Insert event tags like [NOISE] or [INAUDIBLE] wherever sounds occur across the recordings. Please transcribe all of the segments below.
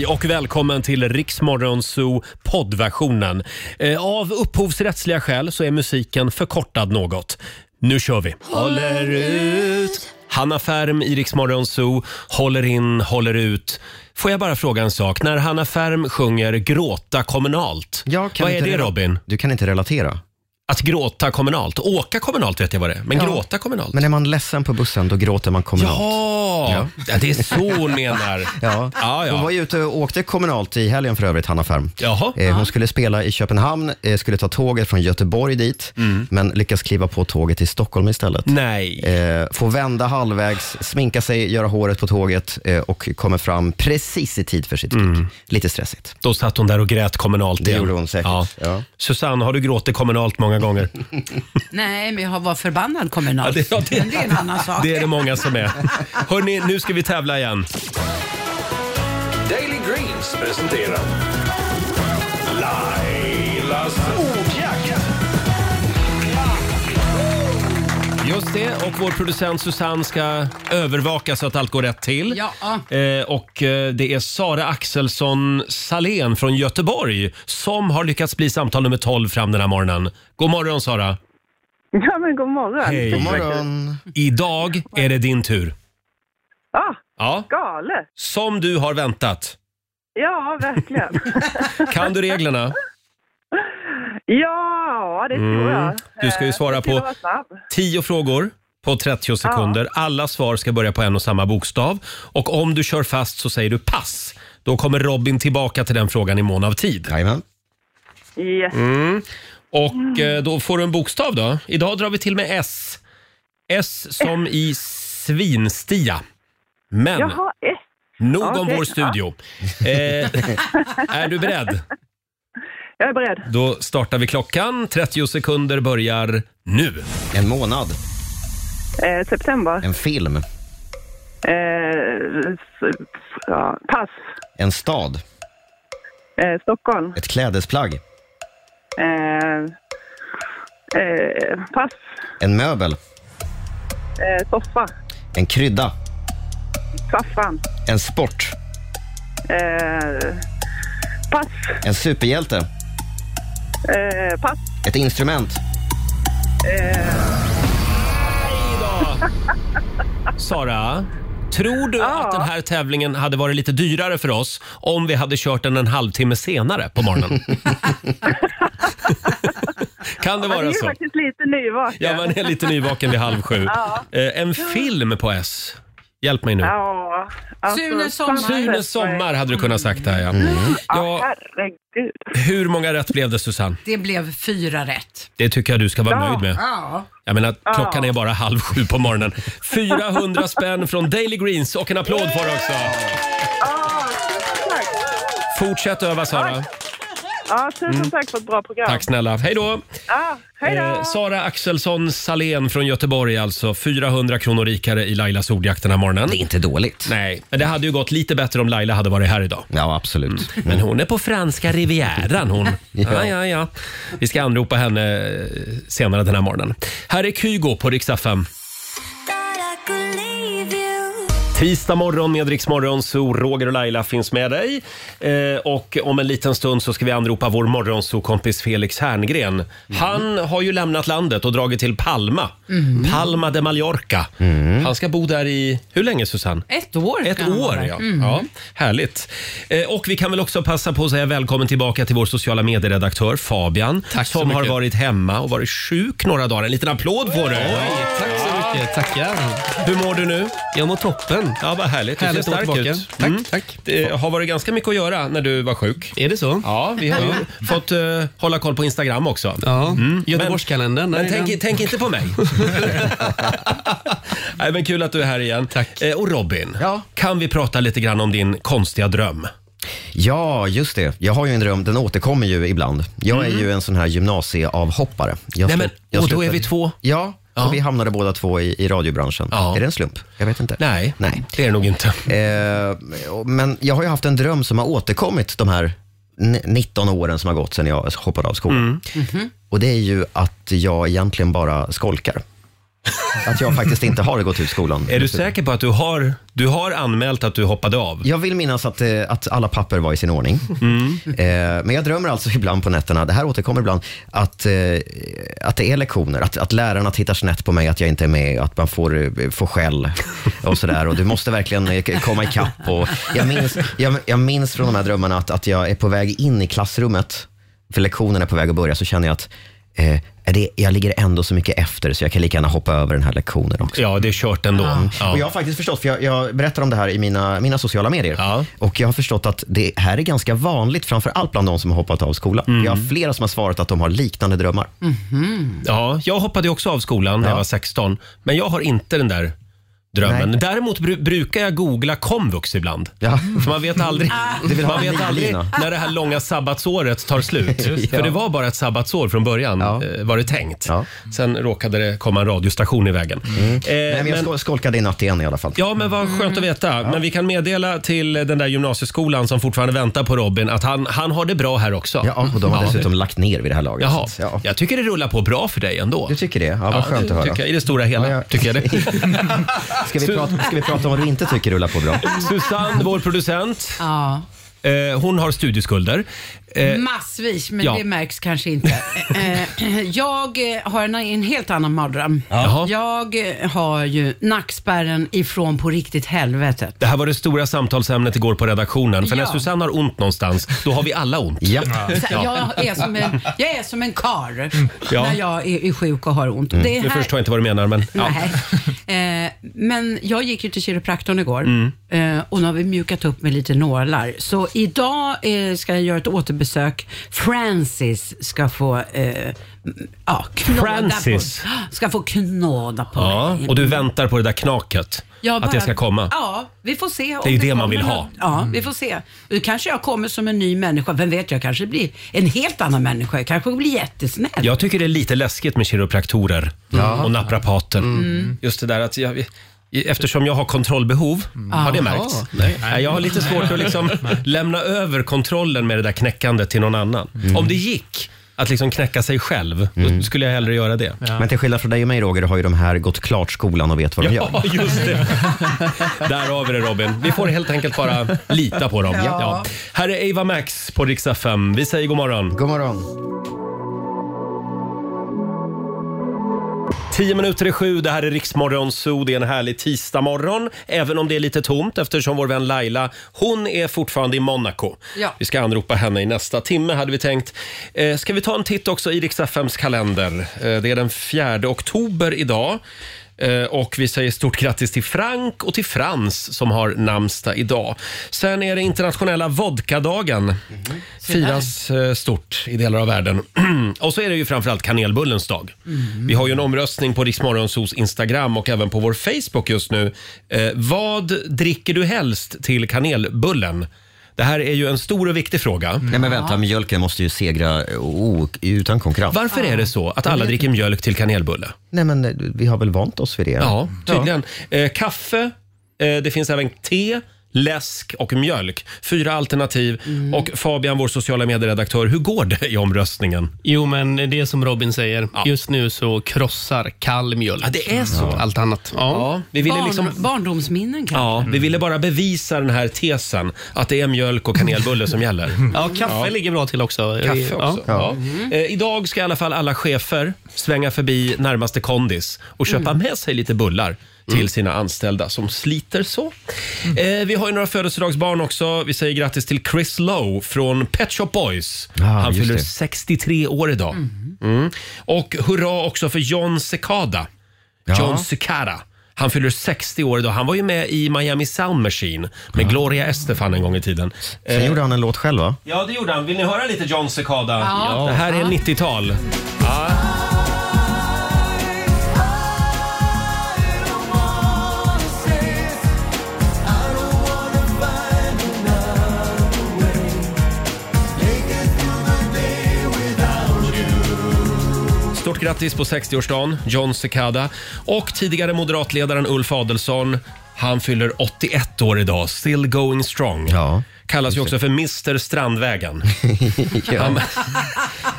Hej och välkommen till Riksmorgon Zoo poddversionen. Eh, Av upphovsrättsliga skäl så är musiken förkortad något. Nu kör vi! Håller ut. Hanna Färm i Riksmorgon Zoo håller in, håller ut. Får jag bara fråga en sak? När Hanna Färm sjunger gråta kommunalt, Jag kan vad är inte det rela- Robin? Du kan inte relatera. Att gråta kommunalt? Åka kommunalt vet jag vad det är, men Ja. gråta kommunalt? Men är man ledsen på bussen, då gråter man kommunalt. Ja, ja, det är så hon menar. Ja. Ja, ja. Hon var ju ute och åkte kommunalt i helgen för övrigt, Hanna Färm. Jaha. Eh, Hon skulle spela i Köpenhamn, eh, skulle ta tåget från Göteborg dit, Mm. men lyckas kliva på tåget i Stockholm istället. Nej. Eh, får vända halvvägs, sminka sig, göra håret på tåget eh, och kommer fram precis i tid för sitt gig. Mm. Lite stressigt. Då satt hon där och grät kommunalt Det igen. gjorde hon säkert. Ja. Ja. Susanne, har du gråtit kommunalt många gånger? [LAUGHS] Nej, men jag har varit förbannad kommunalt. Ja, det- ja, det- Men det är en annan [LAUGHS] sak. Det är det många som är. Hörni, nu ska vi tävla igen. Daily Greens presenterar Just det, och vår producent Susanne ska övervaka så att allt går rätt till. Ja. Eh, och eh, det är Sara Axelsson Salén från Göteborg som har lyckats bli samtal nummer 12 fram den här morgonen. God morgon Sara! Ja, men god morgon. Hej. God morgon. Idag är det din tur. Ja, Ja, galet. som du har väntat. Ja, verkligen. [LAUGHS] Kan du reglerna? Ja, det tror jag. Mm. Du ska ju Eh, svara jag på- vara snabb. 10 frågor på 30 sekunder. Alla svar ska börja på en och samma bokstav. Och om du kör fast så säger du pass. Då kommer Robin tillbaka till den frågan i mån av tid. Jajamän. Yes. Mm. Och eh, då får du en bokstav då. Idag drar vi till med S. S som i svinstia. Men Jaha, ett. nog om Okej, vår studio. Eh, [LAUGHS] är du beredd? Jag är beredd. Då startar vi klockan. 30 sekunder börjar nu. En månad, Eh, september. en film, Eh, s- ja, pass. en stad, Eh, Stockholm. ett klädesplagg, Eh, eh, pass. en möbel, Eh, soffa. en krydda, Saffran. en sport, Eh, pass. en superhjälte, Eh, pass. ett instrument, Sara, tror du att den här tävlingen hade varit lite dyrare för oss om vi hade kört den en halvtimme senare på morgonen? [LAUGHS] kan det Man är vara ju så? faktiskt lite nyvaken. Ja, man är lite nyvaken vid halv sju. Eh, En film på S. Hjälp mig nu. Ja, alltså, Sune Sommar. Sune Sommar hade du kunnat sagt där ja. Ja, ja. herregud. Hur många rätt blev det Susanne? Det blev fyra rätt. Det tycker jag du ska vara Ja. nöjd med. Ja. Jag menar, klockan är bara halv sju på morgonen. 400 spänn från Daily Greens och en applåd får du också. Fortsätt öva Sara. Ja, tusen tack för ett bra program. Mm. Tack snälla. Hej då! Ja, hej då. Eh, Sara Axelsson Salén från Göteborg alltså. 400 kronor rikare i Lailas ordjakt den här morgonen. det är inte dåligt. Nej, men det hade ju gått lite bättre om Laila hade varit här idag. Ja, absolut. Men hon är på franska rivieran hon. [LAUGHS] Ja, ja, ja. Vi ska anropa henne eh, senare den här morgonen. Här är Kygo på Rix FM. Tisdag morgon med Rix Morgon, så Roger och Laila finns med dig. Eh, och om en liten stund så ska vi anropa vår morgonsokompis Felix Herngren. Han har ju lämnat landet och dragit till Palma. Palma de Mallorca. Han ska bo där i, hur länge Susanne? Ett år. Ett kan han år, vara. ja. ja. Härligt. Eh, och vi kan väl också passa på att säga välkommen tillbaka till vår sociala medieredaktör Fabian. Tack så som har mycket. varit hemma och varit sjuk några dagar. En liten applåd får du. Tack så mycket. Tackar. Hur mår du nu? Jag mår toppen. Ja, vad härligt. Du Härligt ser att vara stark tillbaka. ut. Tack, Mm. tack. Det har varit ganska mycket att göra när du var sjuk. Är det så? Ja, vi har ju fått eh, hålla koll på Instagram också. Ja. Göteborgskalendern. Men där är tänk, den. tänk inte på mig. [LAUGHS] Nej, men kul att du är här igen. Tack. Eh, och Robin, Ja. kan vi prata lite grann om din konstiga dröm? Ja, just det. Jag har ju en dröm, den återkommer ju ibland. Jag är ju en sån här gymnasieavhoppare. Jag Nej, men, jag och då är vi två? Ja, Ja. och vi hamnade båda två i, i radiobranschen. Ja. Är det en slump? Jag vet inte. Nej, Nej. det är det nog inte. Eh, men jag har ju haft en dröm som har återkommit de här n- 19 åren som har gått sedan jag hoppade av skolan. Mm. Och det är ju att jag egentligen bara skolkar. Att jag faktiskt inte har gått ut skolan. Är du säker på att du har, du har anmält att du hoppade av? Jag vill minnas att, eh, att alla papper var i sin ordning. Mm. Eh, men jag drömmer alltså ibland på nätterna, det här återkommer ibland, att, eh, att det är lektioner. Att, att lärarna tittar snett på mig, att jag inte är med, att man får, eh, får skäll och sådär. Och du måste verkligen eh, komma ikapp. Och jag, minns, jag, jag minns från de här drömmarna att, att jag är på väg in i klassrummet, för lektionen är på väg att börja, så känner jag att eh, det, jag ligger ändå så mycket efter så jag kan lika gärna hoppa över den här lektionen också. Ja, det är kört ändå. Ja. Och jag har faktiskt förstått, för jag, jag berättar om det här i mina, mina sociala medier. Och jag har förstått att det här är ganska vanligt, framför allt bland de som har hoppat av skolan. Mm. Jag har flera som har svarat att de har liknande drömmar. Ja, jag hoppade också av skolan när jag var 16, men jag har inte den där drömmen. Nej. Däremot bru- brukar jag googla komvux ibland. För man vet aldrig, [LAUGHS] Du vill ha man en vet aldrig när det här långa sabbatsåret tar slut. [LAUGHS] Just det. För det var bara ett sabbatsår från början, eh, var det tänkt. Sen råkade det komma en radiostation i vägen. Eh, Nej, men jag skol- skolkade i natt igen i alla fall. Ja, men vad skönt att veta. Men vi kan meddela till den där gymnasieskolan som fortfarande väntar på Robin att han, han har det bra här också. Ja, och de har dessutom lagt ner vid det här laget. Jaha. Så ja. Jag tycker det rullar på bra för dig ändå. Du tycker det? Ja, vad skönt det att höra. Tycker jag, I det stora hela Ja, ja. tycker jag det. [LAUGHS] Ska vi, prata, ska vi prata om vad du inte tycker rullar på bra? Susanne, vår producent, Ja, eh, hon har studieskulder. Eh, massvis, men ja. det märks kanske inte. [LAUGHS] Eh, jag eh, har en, en helt annan mardröm. Jaha. Jag eh, har ju nackspärren ifrån på riktigt helvetet. det här var det stora samtalsämnet igår på redaktionen. För när Ja. Susanne har ont någonstans, då har vi alla ont. Ja. Så Jag, är som en, jag är som en kar Ja. när jag är, är sjuk och har ont. Mm. Det Nu här- förstår jag inte vad du menar, men ja. Nej. Eh, men jag gick ju till kiropraktorn igår Mm. eh, och nu har vi mjukat upp med lite nålar. Så idag eh, ska jag göra ett återbesök. Francis ska få eh, ja, knåda Francis? På, ska få knåda på Ja, mig. och du väntar på det där knaket. Jag att bara- det ska komma. Ja, vi får se. om Det är ju det man kommer vill ha. något. Ja, vi får se. Nu kanske jag kommer som en ny människa. Vem vet, jag kanske blir en helt annan människa. Jag kanske blir jättesnäll. Jag tycker det är lite läskigt med kiropraktorer och naprapater. Mm. Just det där att jag, eftersom jag har kontrollbehov, har det märkts? Nej. Jag har lite svårt att liksom lämna över kontrollen med det där knäckandet till någon annan. Om det gick att liksom knäcka sig själv, då skulle jag hellre göra det. Men till skillnad från dig och mig Roger, har ju de här gått klart skolan och vet vad de gör. Ja, [LAUGHS] just det. Där har vi det Robin. Vi får helt enkelt bara lita på dem. Ja. Här är Ava Max på Rix FM. Vi säger god morgon. God morgon. Tio minuter i sju, det här är Riksmorgon Zoo. Det är en härlig tisdagmorgon, även om det är lite tomt eftersom vår vän Laila, hon är fortfarande i Monaco. Ja. Vi ska anropa henne i nästa timme hade vi tänkt. Eh, ska vi ta en titt också i Rix FMs kalender? Eh, det är den 4 oktober idag. Eh, Och vi säger stort grattis till Frank och till Frans som har namnsdag idag. Sen är det internationella vodkadagen. Firas eh, stort i delar av världen. [CLEARS THROAT] och så är det ju framförallt kanelbullens dag. Vi har ju en omröstning på Riksmorgonsos Instagram och även på vår Facebook just nu. Eh, vad dricker du helst till kanelbullen? Det här är ju en stor och viktig fråga. Nej men vänta, mjölken måste ju segra oh, utan konkurrens. Varför är det så att alla dricker mjölk till kanelbulle? Nej men eh, vi har väl vant oss vid det? Ja, tydligen. Eh, kaffe, eh, det finns även te, läsk och mjölk. Fyra alternativ. Och Fabian, vår sociala medieredaktör, hur går det i omröstningen? Jo, men det är som Robin säger. Just nu så krossar kall mjölk. Ja, det är så. Allt annat. Ja. Ja, vi ville Barn, liksom... Barndomsminnen kanske. Ja, vi ville bara bevisa den här tesen att det är mjölk och kanelbulle som gäller. [LAUGHS] Ja, kaffe ligger bra till också. Kaffe också. Ja. Ja. Eh, idag ska i alla fall alla chefer svänga förbi närmaste kondis och köpa med sig lite bullar till sina anställda som sliter så. Eh, vi har ju några födelsedagsbarn också. Vi säger grattis till Chris Lowe från Pet Shop Boys. Ah, Han just fyller det. 63 år idag. Mm. Och hurra också för John Cicada. John Cicada. Han fyller 60 år idag. Han var ju med i Miami Sound Machine med Gloria Estefan en gång i tiden. Sen gjorde han en låt själv va? Ja, det gjorde han. Vill ni höra lite John Cicada? Ja. Det här är 90-tal. Ja. Stort grattis på 60-årsdagen, John Cicada. Och tidigare moderatledaren Ulf Adelsohn. Han fyller 81 år idag, still going strong. Ja. Kallas ju också för Mr Strandvägen. [LAUGHS] Han,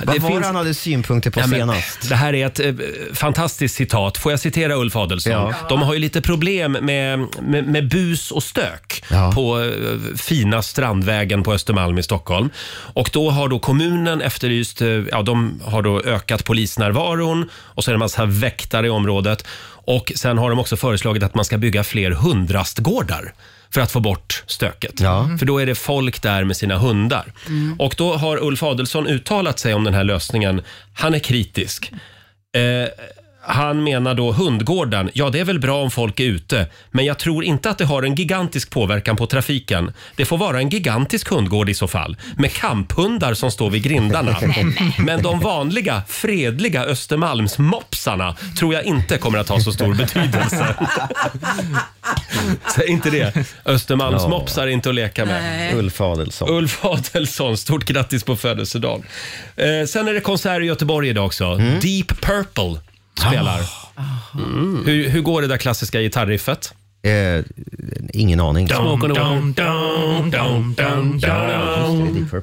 Vad det var finns- det han hade synpunkter på Ja, senast? det här är ett eh, fantastiskt citat. Får jag citera Ulf Adelsohn? Ja. De har ju lite problem med, med, med bus och stök Ja. på eh, fina Strandvägen på Östermalm i Stockholm. Och då har då kommunen efterlyst, eh, ja de har då ökat polisnärvaron och så är det en massa väktare i området. Och sen har de också föreslagit att man ska bygga fler hundrastgårdar för att få bort stöket. Ja. För då är det folk där med sina hundar. Och då har Ulf Adelsohn uttalat sig om den här lösningen. Han är kritisk. Eh, han menar då hundgården, ja det är väl bra om folk är ute, men jag tror inte att det har en gigantisk påverkan på trafiken. Det får vara en gigantisk hundgård i så fall, med kamphundar som står vid grindarna. Men de vanliga, fredliga Östermalmsmopsarna tror jag inte kommer att ha så stor betydelse. Säg inte det. Östermalmsmopsar är inte att leka med. Ulf Adelsohn. Ulf Adelsohn, stort grattis på födelsedagen. Eh, sen är det konsert i Göteborg idag också. Mm. Deep Purple spelar. Mm. Hur, hur går det där klassiska gitarriffet? Eh, ingen aning. Smoke on the wall.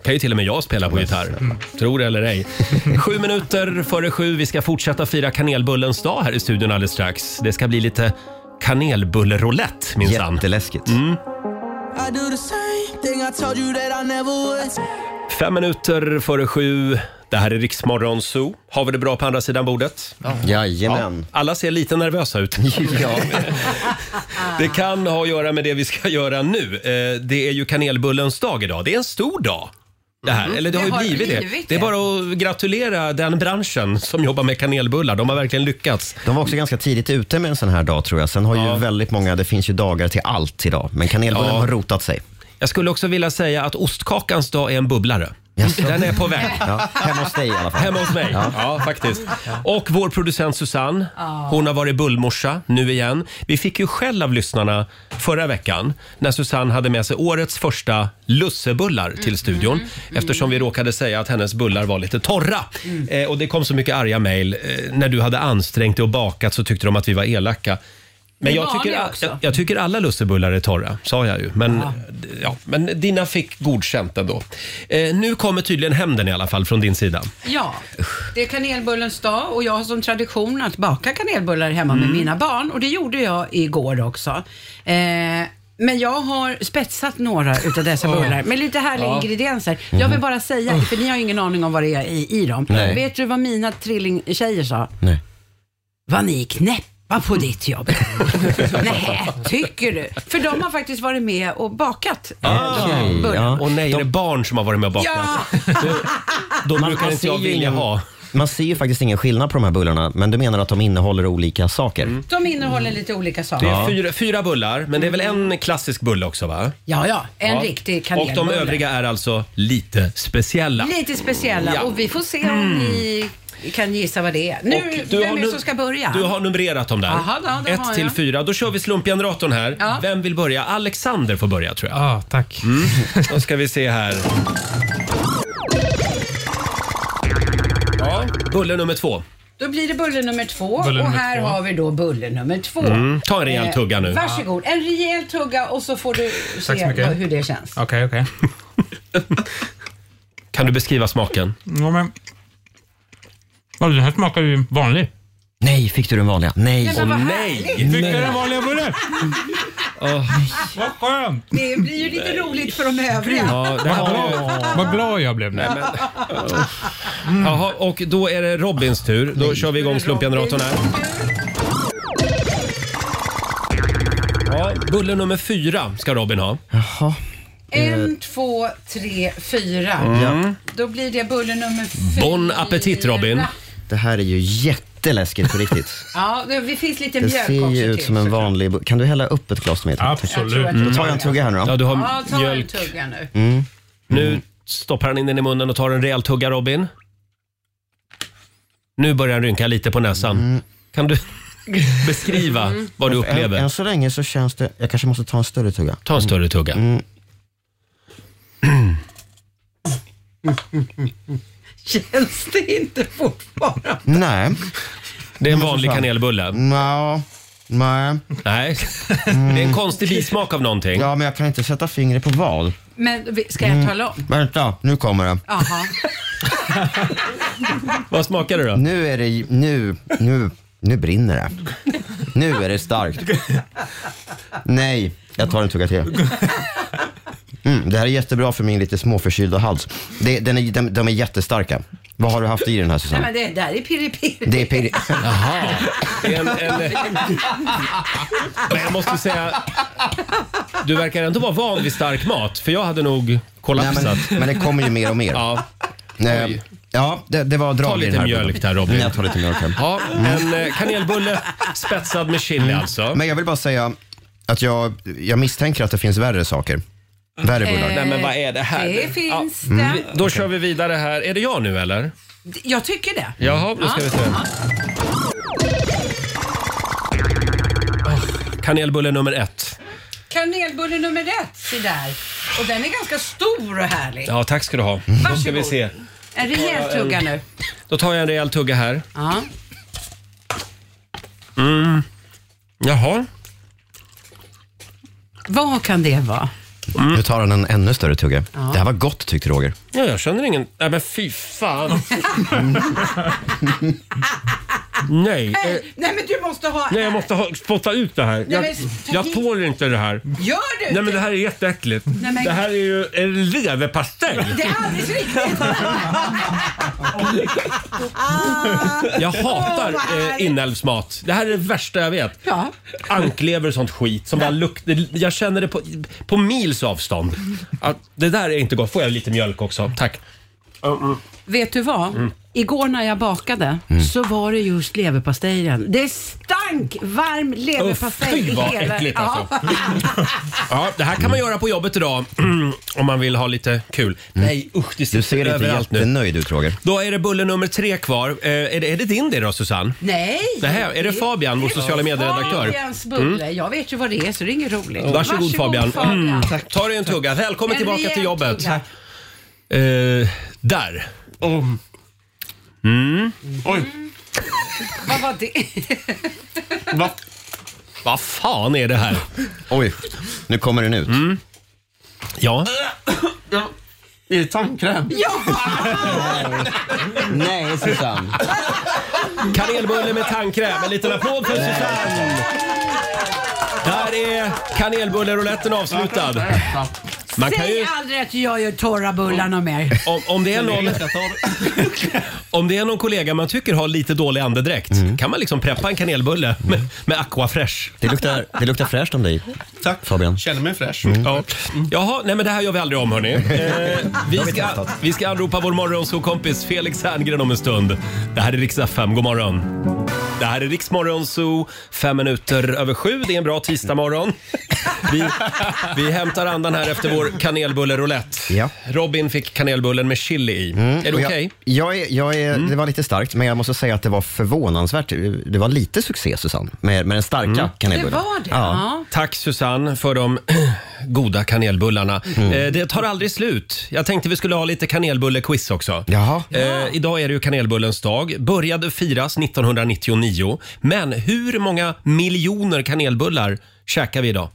Kan ju till och med jag spela på gitarr. Tror det eller ej. [LAUGHS] Sju minuter före sju. Vi ska fortsätta fira kanelbullens dag här i studion alldeles strax. Det ska bli lite kanelbulleroulette minsann. Jätteläskigt. Mm. Fem minuter före sju. Det här är Riksmorgon Zoo. Har vi det bra på andra sidan bordet? Jajamän. Alla ser lite nervösa ut. [LAUGHS] Ja. Det kan ha att göra med det vi ska göra nu. Eh, Det är ju kanelbullens dag idag. Det är en stor dag. Det här. Eller det har ju Det har blivit, det. Det är bara att gratulera den branschen som jobbar med kanelbullar. De har verkligen lyckats. De var också ganska tidigt ute med en sån här dag tror jag. Sen har ju väldigt många, det finns ju dagar till allt idag. Men kanelbullen Ja. har rotat sig. Jag skulle också vilja säga att ostkakans dag är en bubblare. Jaså? Den är på väg. Ja, hemma hos dig i alla fall. Hemma hos mig. Ja. faktiskt. Och vår producent Susanne, hon har varit bullmorsa nu igen. Vi fick ju skäll av lyssnarna förra veckan när Susanne hade med sig årets första lussebullar till studion eftersom vi råkade säga att hennes bullar var lite torra. Eh, och det kom så mycket arga mejl. Eh, när du hade ansträngt dig och bakat så tyckte de att vi var elaka. Men jag tycker, också. jag, jag tycker alla lussebullar är torra, sa jag ju. Men, ja. men dina fick godkänt ändå. Eh, nu kommer tydligen hämnden i alla fall från din sida. Ja, det är kanelbullens dag och jag har som tradition att baka kanelbullar hemma Mm. med mina barn och det gjorde jag igår också. Eh, men jag har spetsat några utav dessa [LAUGHS] bullar med lite härliga ingredienser. Jag vill bara säga, för ni har ju ingen aning om vad det är i, i dem. Nej. Vet du vad mina trillingtjejer sa? Nej. Vad ni är knäppa på ditt jobb. [LAUGHS] Nej, tycker du? För de har faktiskt varit med och bakat eh, de Okej, bullarna. ja. Och nej, är det barn som har varit med och bakat? Ja, Då Man- brukar man inte ser jag ju vilja ingen- ha. Man ser ju faktiskt ingen skillnad på de här bullarna, men du menar att de innehåller olika saker? de innehåller lite olika saker. Det är fyra, fyra bullar, men det är väl en klassisk bulle också va? Ja, ja, en Ja. riktig Och kanelbulle. de övriga är alltså lite speciella. Lite speciella Ja. Mm. och vi får se om ni kan gissa vad det är. Nu, Och vem är det nu- som ska börja? Du har numrerat dem där. Jaha, då, det har Ett till jag. fyra. Då kör vi slumpgeneratorn här. Ja. Vem vill börja? Alexander får börja tror jag. Ja, tack. Då ska vi se här. Ja, bulle nummer två. Då blir det bulle nummer två Bulle och nummer här två. har vi då bulle nummer två. Mm, ta en rejäl tugga nu. Varsågod, en rejäl tugga och så får du Tack se så mycket. vad, hur det känns. Okej, okej. [LAUGHS] Kan du beskriva smaken? Ja, men... Ja, den här smakar ju vanlig. Nej, fick du den vanliga? Nej. Men vad nej. Fick du den vanliga bullen? [LAUGHS] Vad skönt! Det blir ju lite roligt för de övriga. Ja, det Vad har... glad, vad glad jag blev nu. Jaha, och då är det Robins tur. Då kör vi igång slumpgeneratorn här. Ja, bulle nummer fyra ska Robin ha. Jaha. En, två, tre, fyra. Mm. Då blir det bulle nummer fyra. Bon appetit Robin. Det här är ju jätteläskigt på riktigt. [LAUGHS] Ja, det, finns lite Det mjölk ser också ju ut till, som en såklart. vanlig... Kan du hälla upp ett glas med? Jag tror Absolut. att det Då tar jag en tugga här nu Ja, då. du har Ja, ta mjölk. en tugga nu. Nu stoppar han in den i munnen och tar en rejäl tugga Robin. Nu börjar han rynka lite på näsan. Kan du [LAUGHS] beskriva vad du Än, upplever? än så länge så känns det... Jag kanske måste ta en större tugga. Ta en större tugga. [CLEARS THROAT] Känns det inte fortfarande? Nej. Det är en vanlig kanelbulle. Nå, nej. Nej, det är en konstig bismak av någonting. Ja, men jag kan inte sätta fingret på val. Men vi- ska jag tala om? Vänta, nu kommer det. Jaha. [LAUGHS] Vad smakar det då? Nu är det, nu, nu, nu brinner det. Nu är det starkt. Nej, jag tar en tugga till. Mm, det här är jättebra för min lite småförkylda hals. Det, den är, de, de är jättestarka. Vad har du haft i den här Nej, Susanne? men det där är pirri-pirri. Det är pirri. [LAUGHS] Jaha. [LAUGHS] En, en, men jag måste säga, du verkar ändå vara van vid stark mat. För jag hade nog Nej, kollapsat. men, men det kommer ju mer och mer. Ja. Eh, Oj. ja det, det var drag Ta i den lite här. mjölk där Robin. Mm, jag tar lite mjölk här. Ja, en eh, kanelbulle spetsad med chili alltså. Men jag vill bara säga att jag, jag misstänker att det finns värre saker. Värre bullar. Nej men vad är det här? Det finns Ja, det. vi- Då kör vi vidare här. Är det jag nu eller? Jag tycker det. Jaha, då ska vi se. Åh, Kanelbulle nummer ett. Kanelbulle nummer ett, se där. Och den är ganska stor och härlig. Ja, tack ska du ha. Då ska vi Varsågod. se. En rejäl tugga nu. Då tar jag en rejäl tugga här. Ja. Jaha. Vad kan det vara? Nu tar han en ännu större tugga. Det här var gott tyckte Roger. Ja, jag känner ingen... Nej men fy fan. [LAUGHS] [LAUGHS] Nej. eh, Nej, nej men du måste ha... Nej, jag måste ha, spotta ut det här. Jag, men jag tål inte det här. Gör du Nej men det här är jätteäckligt. Nej, men- Det här är ju en leverpastej. Det är alldeles riktigt. [LAUGHS] Jag hatar Åh, vad eh, inälvsmat. Det här är det värsta jag vet. Ja. Anklever och sånt skit som bara luktar. Jag känner det på, på mils avstånd. Att det där är inte gott. Får jag lite mjölk också? Tack. Vet du vad? Mm. Igår när jag bakade så var det just leverpastejen. Det stank varm leverpastej fy, i vad hela... äckligt, alltså. Ja. [LAUGHS] Ja, det här kan man göra på jobbet idag [CLEARS THROAT] om man vill ha lite kul. Nej usch, det Du sitter ser inte överallt nu. jättenöjd ut Roger. Då är det bulle nummer tre kvar. Eh, är, det, är det din det då Susanne? Nej. Det här, är det Fabian, vår sociala medieredaktör? Fabians bulle. Jag vet ju vad det är så det är inget roligt. Varsågod, Fabian. Fabian. Ta dig en tugga. Välkommen En tillbaka rejäl till jobbet. tugga. Eh, där. Vad var det? Va? Vad fan är det här? Oj, nu kommer den ut. Ja, Det är tandkräm. Nej Susanne. kanelbulle med tandkräm. En liten applåd för Susanne. Där är kanelbullerouletten avslutad. Man kan ju, Säg aldrig att jag gör torra bullar något mer. om, om, det är någon, om det är någon kollega man tycker har lite dålig andedräkt kan man liksom preppa en kanelbulle med, med Aquafresh. Det luktar, det luktar fräscht om dig Tack. Fabian. Känner mig fräsch. Ja. Jaha, nej men det här gör vi aldrig om hörni. [LAUGHS] Eh, vi, ska, vi ska anropa vår morgonzoo-kompis Felix Herngren om en stund. Det här är Rix FM, god morgon. Det här är Rix Morgonzoo, fem minuter över sju. Det är en bra tisdagmorgon. Vi, vi hämtar andan här efter vår kanelbulle-roulette. Ja. Robin fick kanelbullen med chili i. Är det okej? Jag, jag är, jag är, Det var lite starkt, men jag måste säga att det var förvånansvärt. Det var lite succé Susanne, med, med den starka Mm. Det kanelbullen. var det? Ja. Ja. Tack Susanne för de [CLEARS THROAT] goda kanelbullarna. Mm. Eh, det tar aldrig slut. Jag tänkte vi skulle ha lite kanelbulle-quiz också. Jaha. Eh, idag är det ju kanelbullens dag. Började firas 1999. Men hur många miljoner kanelbullar käkar vi idag?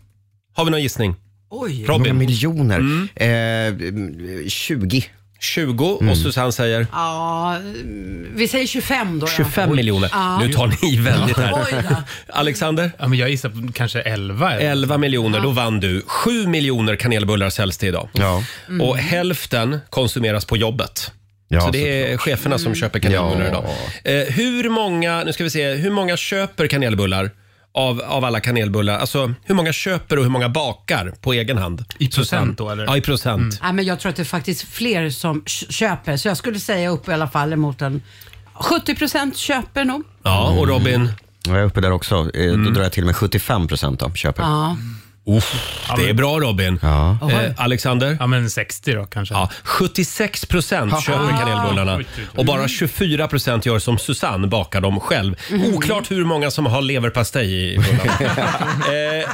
Har vi någon gissning? Oj. Hur många Robin? miljoner? Mm. Eh, 20. 20 Mm. och Susanne säger Ja, mm, vi säger 25 då. då. 25 miljoner. Ja. Nu tar ni i väldigt här. [LAUGHS] Oj då. Alexander? Ja, men jag gissar på kanske 11. eller? 11 miljoner, då vann du. 7 miljoner kanelbullar säljs det idag. Ja. Och hälften konsumeras på jobbet. Ja, så det är cheferna som köper kanelbullar Ja. idag. Eh, hur många, nu ska vi se, hur många köper kanelbullar av, av alla kanelbullar? Alltså hur många köper och hur många bakar på egen hand? I procent då, eller? Ja, i procent. Ja, men jag tror att det är faktiskt fler som k- köper, så jag skulle säga upp i alla fall emot en 70 procent köper nog. Ja, och Robin? Jag är uppe där också. Eh, Mm. Då drar jag till med 75 procent då, köper. Ja. Uff, det är bra Robin. Ja. Eh, Alexander? Ja, men 60 då kanske. Ja, 76 procent köper kanelbullarna och bara 24 procent gör som Susanne, bakar dem själv. Oklart hur många som har leverpastej i bullarna. [LAUGHS] eh,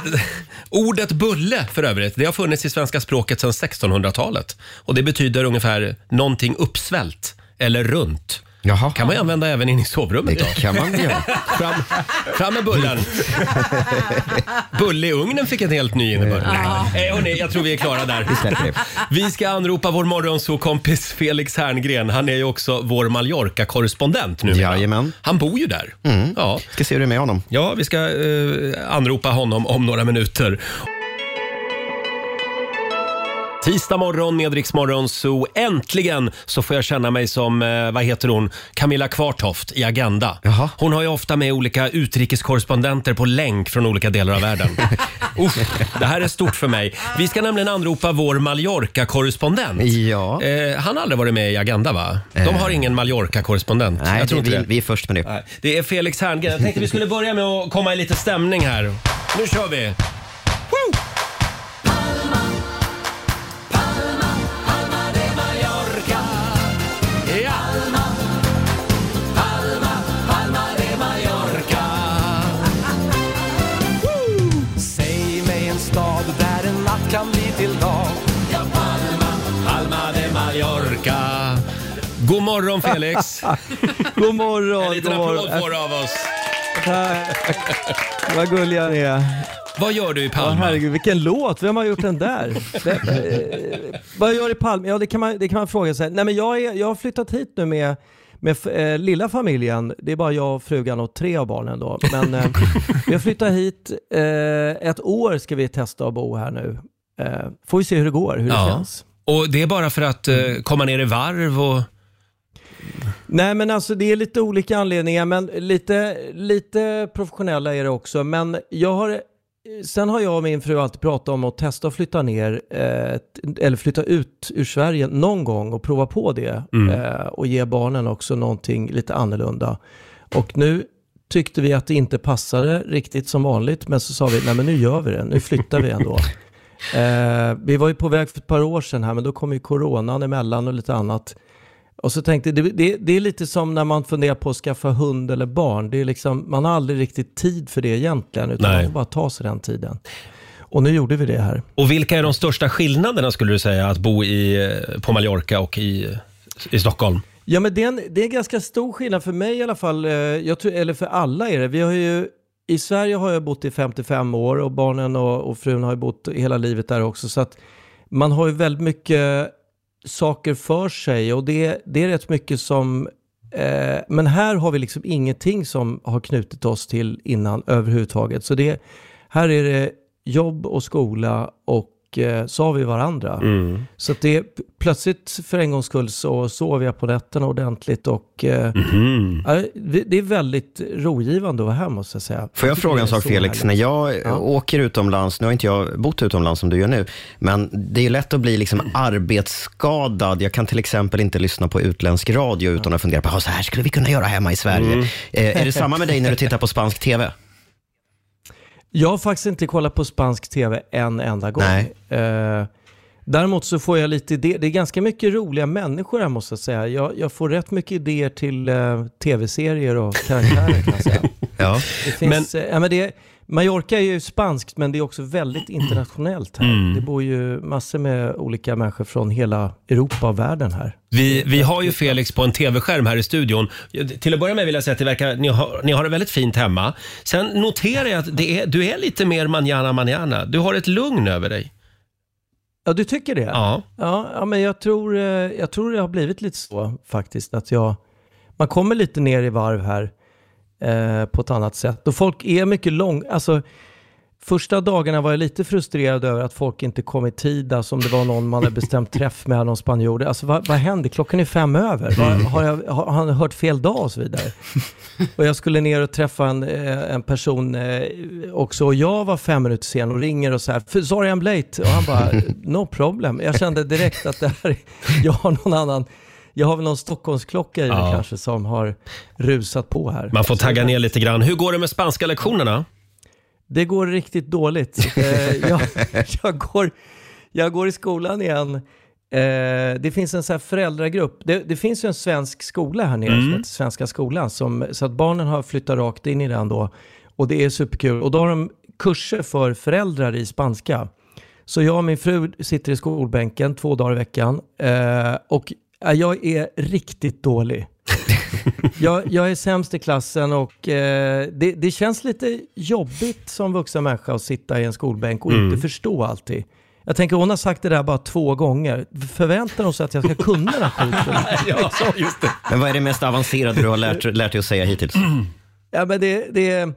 ordet bulle för övrigt, det har funnits i svenska språket sedan 1600-talet och det betyder ungefär någonting uppsvällt eller runt. Jaha. kan man ju använda även in i sovrummet. Då. Det kan man göra. [LAUGHS] Fram, fram med bullen. [LAUGHS] Bulle i ugnen fick en helt ny innebörd. Nej, hörni, jag tror vi är klara där. Vi släpper det. Vi ska anropa vår morgonsåkompis Felix Herngren. Han är ju också vår Mallorca-korrespondent nu. Jajamän. Han bor ju där. Ja. Ska se hur det är med honom. ja, vi ska eh, anropa honom om några minuter. Tisdag morgon med Rix Morgon Zoo. Äntligen så får jag känna mig som, eh, vad heter hon, Camilla Kvartoft i Agenda. Jaha. Hon har ju ofta med olika utrikeskorrespondenter på länk från olika delar av världen. [LAUGHS] Uff, det här är stort för mig. Vi ska nämligen anropa vår Mallorca-korrespondent. Ja. Eh, han har aldrig varit med i Agenda va? De har ingen Mallorca-korrespondent. Nej, jag tror det, inte vi, det. vi är först med det. Nej, Det är Felix Herngren. Jag tänkte vi skulle börja med att komma i lite stämning här. Nu kör vi! God morgon Felix! [LAUGHS] God morgon. En liten god morgon. applåd får du av oss. Tack. Vad gulliga ni är. Vad gör du i Ja, Palma? herregud, vilken låt! Vem har gjort den där? Det, eh, vad gör i Palma? Ja, det kan man, det kan man fråga sig. Nej, men jag, är, jag har flyttat hit nu med, med eh, lilla familjen. Det är bara jag, frugan och tre av barnen då. Men eh, vi har flyttat hit. Eh, ett år ska vi testa att bo här nu. Eh, får vi se hur det går, hur det känns. Och det är bara för att eh, komma ner i varv och... Nej men alltså det är lite olika anledningar, men lite, lite professionella är det också. Men jag har, sen har jag och min fru alltid pratat om att testa att flytta ner, eh, eller flytta ut ur Sverige någon gång och prova på det. Eh, och ge barnen också någonting lite annorlunda. Och nu tyckte vi att det inte passade riktigt som vanligt, men så sa vi, nej men nu gör vi det, nu flyttar vi ändå. [LAUGHS] Eh, vi var ju på väg för ett par år sedan här, men då kom ju coronan emellan och lite annat. Och så tänkte det, det, det är lite som när man funderar på att skaffa hund eller barn. Det är liksom, man har aldrig riktigt tid för det egentligen, utan Nej. man får bara ta sig den tiden. Och nu gjorde vi det här. Och vilka är de största skillnaderna skulle du säga att bo i, eh, på Mallorca och i, i Stockholm? Ja, men det är, en, det är en ganska stor skillnad för mig i alla fall, eh, jag tror, eller för alla är det. Vi har ju, I Sverige har jag bott i 55 år och barnen och, och frun har ju bott hela livet där också. Så att man har ju väldigt mycket saker för sig och det, det är rätt mycket som... Eh, men här har vi liksom ingenting som har knutit oss till innan överhuvudtaget. Så det, här är det jobb och skola och eh, så har vi varandra. Så att det, plötsligt för en gångs skull så sover jag på nätterna ordentligt och eh, ja, det är väldigt rogivande att vara här måste jag säga. Får jag tycker fråga en sak så Felix? När jag Ja. åker utomlands, nu har inte jag bott utomlands som du gör nu, men det är lätt att bli liksom arbetsskadad. Jag kan till exempel inte lyssna på utländsk radio utan att fundera på, "Ah, så här skulle vi kunna göra hemma i Sverige. Mm. Eh, är det samma med dig när du tittar på spansk TV? Jag har faktiskt inte kollat på spansk tv en enda gång. Nej. Eh, däremot så får jag lite idéer. Det är ganska mycket roliga människor här måste jag säga. Jag, jag får rätt mycket idéer till eh, tv-serier och karaktärer kan jag säga. [LAUGHS] Ja. Det finns, men, ja, men det, Mallorca är ju spanskt men det är också väldigt internationellt här. Det bor ju massor med olika människor från hela Europa och världen här. Vi, vi har ju Felix på en tv-skärm här i studion. Till att börja med vill jag säga att det verkar, ni, har, ni har det väldigt fint hemma. Sen noterar jag att det är, du är lite mer manana manana. Du har ett lugn över dig. Ja, du tycker det? Ja. Ja, ja men jag tror, eh, jag tror det har blivit lite så faktiskt. Att jag, man kommer lite ner i varv här eh, på ett annat sätt. Och folk är mycket lång... Alltså, första dagarna var jag lite frustrerad över att folk inte kom i tid. Alltså om det var någon man hade bestämt träff med, någon spanjor. Alltså vad, vad hände? Klockan är fem över. Vad, har, jag, har, han hört fel dag och så vidare? Och jag skulle ner och träffa en, eh, en person eh, också och jag var fem minuter sen och ringer och så här, "För- sorry I'm late. Och han bara, no problem. Jag kände direkt att det här, jag har någon annan, jag har väl någon Stockholmsklocka i mig Ja. kanske som har rusat på här. Man får Så tagga ner lite grann. Hur går det med spanska lektionerna? Det går riktigt dåligt. [LAUGHS] Eh, jag, jag, går, jag går i skolan igen. Eh, det finns en så här föräldragrupp. Det, det finns ju en svensk skola här nere som heter Svenska skolan. Som, så att barnen har flyttat rakt in i den då. Och det är superkul. Och då har de kurser för föräldrar i spanska. Så jag och min fru sitter i skolbänken två dagar i veckan. Eh, och ja, jag är riktigt dålig. jag, jag är sämst i klassen och eh, det, det känns lite jobbigt som vuxen människa att sitta i en skolbänk och Mm. inte förstå alltid. Jag tänker hon har sagt det där bara två gånger. Förväntar hon sig att jag ska kunna den här skiten? [LAUGHS] Ja, just det. Men vad är det mest avancerade du har lärt, lärt dig att säga hittills? [CLEARS THROAT] Ja, men det, det är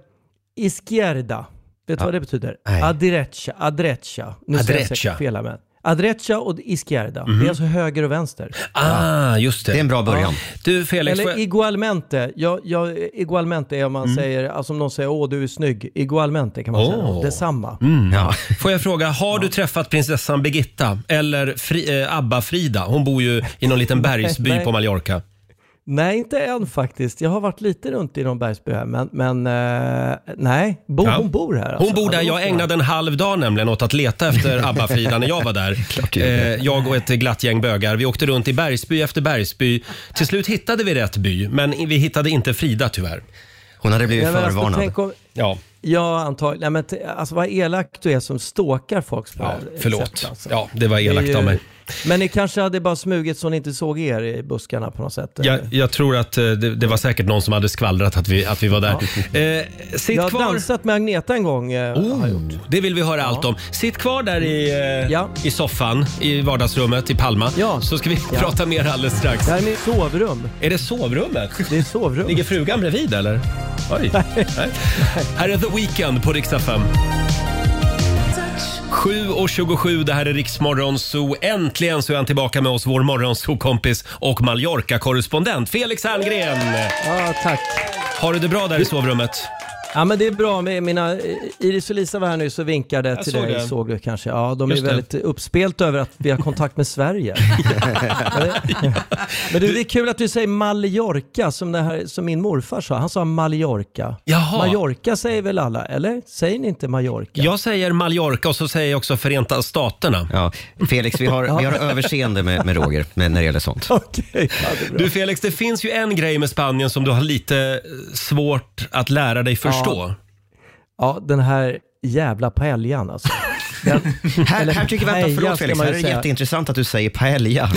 izquierda. Vet du vad det betyder? Nej. Adrecha. Adrecha. Nu säger jag fel men. Adrecha och izquierda. Mhm. Det är alltså höger och vänster. Ah, just det. Det är en bra början. Du Felix, får Eller jag... igualmente. Ja, ja, igualmente är om man säger, alltså om någon säger åh du är snygg. Igualmente kan man säga. Åh. Detsamma. Ja. får jag fråga, har du träffat prinsessan Birgitta eller Fri, eh, Abba-Frida? Hon bor ju i någon liten [LAUGHS] bergsby Nej. på Mallorca. Nej, inte än faktiskt. Jag har varit lite runt i någon bergsby här, men, men eh, nej, bo, Ja. hon bor här. Alltså. Hon bor där. Ja, Jag ägnade en halv dag nämligen åt att leta efter [LAUGHS] Abba-Frida när jag var där. [LAUGHS] du gjorde. Eh, jag och ett glatt gäng bögar. Vi åkte runt i bergsby efter bergsby. Till slut hittade vi rätt by, men vi hittade inte Frida tyvärr. Hon hade blivit Nej, men alltså, förvarnad. tänk om, Ja, ja, antagligen. Nej, men t- alltså vad elak du är som stalkar folk på ja här förlåt. sättet, alltså. Ja, det var Det är elakt ju- av mig. Men ni kanske hade bara smugit så ni inte såg er i buskarna på något sätt? Jag, jag tror att eh, det, det var säkert någon som hade skvallrat att vi, att vi var där. Eh, sitt jag har kvar. dansat med Agneta en gång. Eh, har jag gjort. Oh, det vill vi höra allt om. Sitt kvar där i, eh, Ja. i soffan i vardagsrummet i Palma. Ja. Så ska vi Ja. prata mer alldeles strax. Det här är mitt sovrum. Är det sovrummet? Det är sovrum. Ligger frugan bredvid eller? Oj. Nej. Här är The Weeknd på riksdag 5. 7.27, det här är Riksmorgon Zoo. Äntligen så är han tillbaka med oss, vår morgonzoo-kompis och Mallorca-korrespondent Felix Herngren. Ja, tack. Har du det bra där i sovrummet? Ja, men det är bra. Med mina, Iris och Lisa var här nu så vinkade Jag till såg dig. det. Såg du kanske? Ja, de Just är det. väldigt uppspelta över att vi har kontakt med Sverige. [LAUGHS] men du, det är kul att du säger Mallorca som, det här, som min morfar sa. Han sa Mallorca. Jaha. Mallorca säger väl alla, eller? Säger ni inte Mallorca? Jag säger Mallorca och så säger jag också Förenta Staterna. Ja, Felix, vi har, vi har [LAUGHS] överseende med, med Roger med, när det gäller sånt. [LAUGHS] Okej, ja, det är bra. Du Felix, det finns ju en grej med Spanien som du har lite eh, svårt att lära dig förstå. Ja, den här jävla paellan alltså. [LAUGHS] Den, Här, eller här tycker vi, paella vänta, förlåt Felix, här ju är det säga. jätteintressant att du säger paella.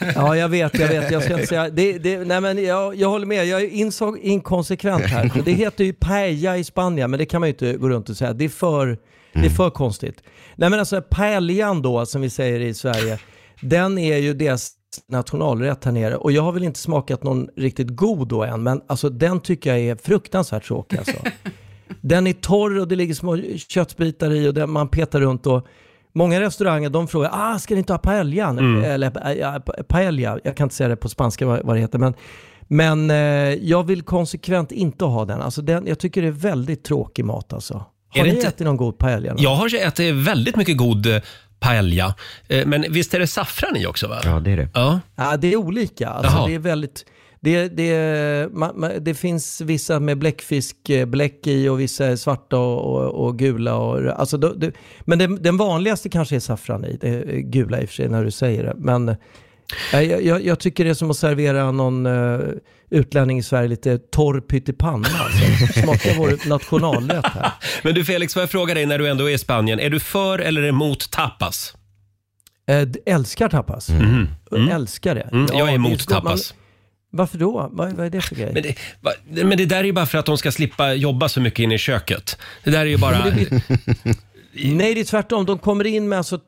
[LAUGHS] Ja, jag vet, jag vet. Jag ska inte säga... [LAUGHS] Det, det, nej, men jag, jag håller med. Jag är inså, inkonsekvent här. Det heter ju paella i Spanien, men det kan man ju inte gå runt och säga. Det är för, det är för konstigt. Nej, men alltså paellan då, som vi säger i Sverige, den är ju deras nationalrätt här nere. Och jag har väl inte smakat någon riktigt god då än, men alltså den tycker jag är fruktansvärt tråkig alltså. [LAUGHS] Den är torr och det ligger små köttbitar i och den, man petar runt och Många restauranger de frågar, ah, ska ni inte ha paellan? Eller ja, pa- paella, jag kan inte säga det på spanska vad, det heter. Men, men eh, jag vill konsekvent inte ha den. Alltså den. Jag tycker det är väldigt tråkig mat alltså. Har Är ni inte- ätit någon god paella? Jag har ätit väldigt mycket god eh, paella. Eh, Men visst är det saffran i också? Va? Ja, det är det. Ja. Ja, det är olika. Alltså, det är väldigt... Det, det, man, man, det finns vissa med bläckfiskbläck i och vissa är svarta och, och, och gula. Och, alltså, då- det, men det, den vanligaste kanske är saffran i. Det är gula i och för sig när du säger det. Men eh, jag, jag, jag tycker det är som att servera någon uh, utlänning i Sverige lite torr pyttipanna. Alltså. [LAUGHS] Smakar vår nationalrätt här. Men du Felix, får jag fråga dig när du ändå är i Spanien. Är du för eller emot tapas? D- älskar tapas. Älskar det. Mm, Ja, jag är emot man- tapas. Varför då? Vad, vad är det för grej? Men det, va, men det där är ju bara för att de ska slippa jobba så mycket inne i köket. Det där är ju bara... [LAUGHS] Nej, det är tvärtom. De kommer in med alltså,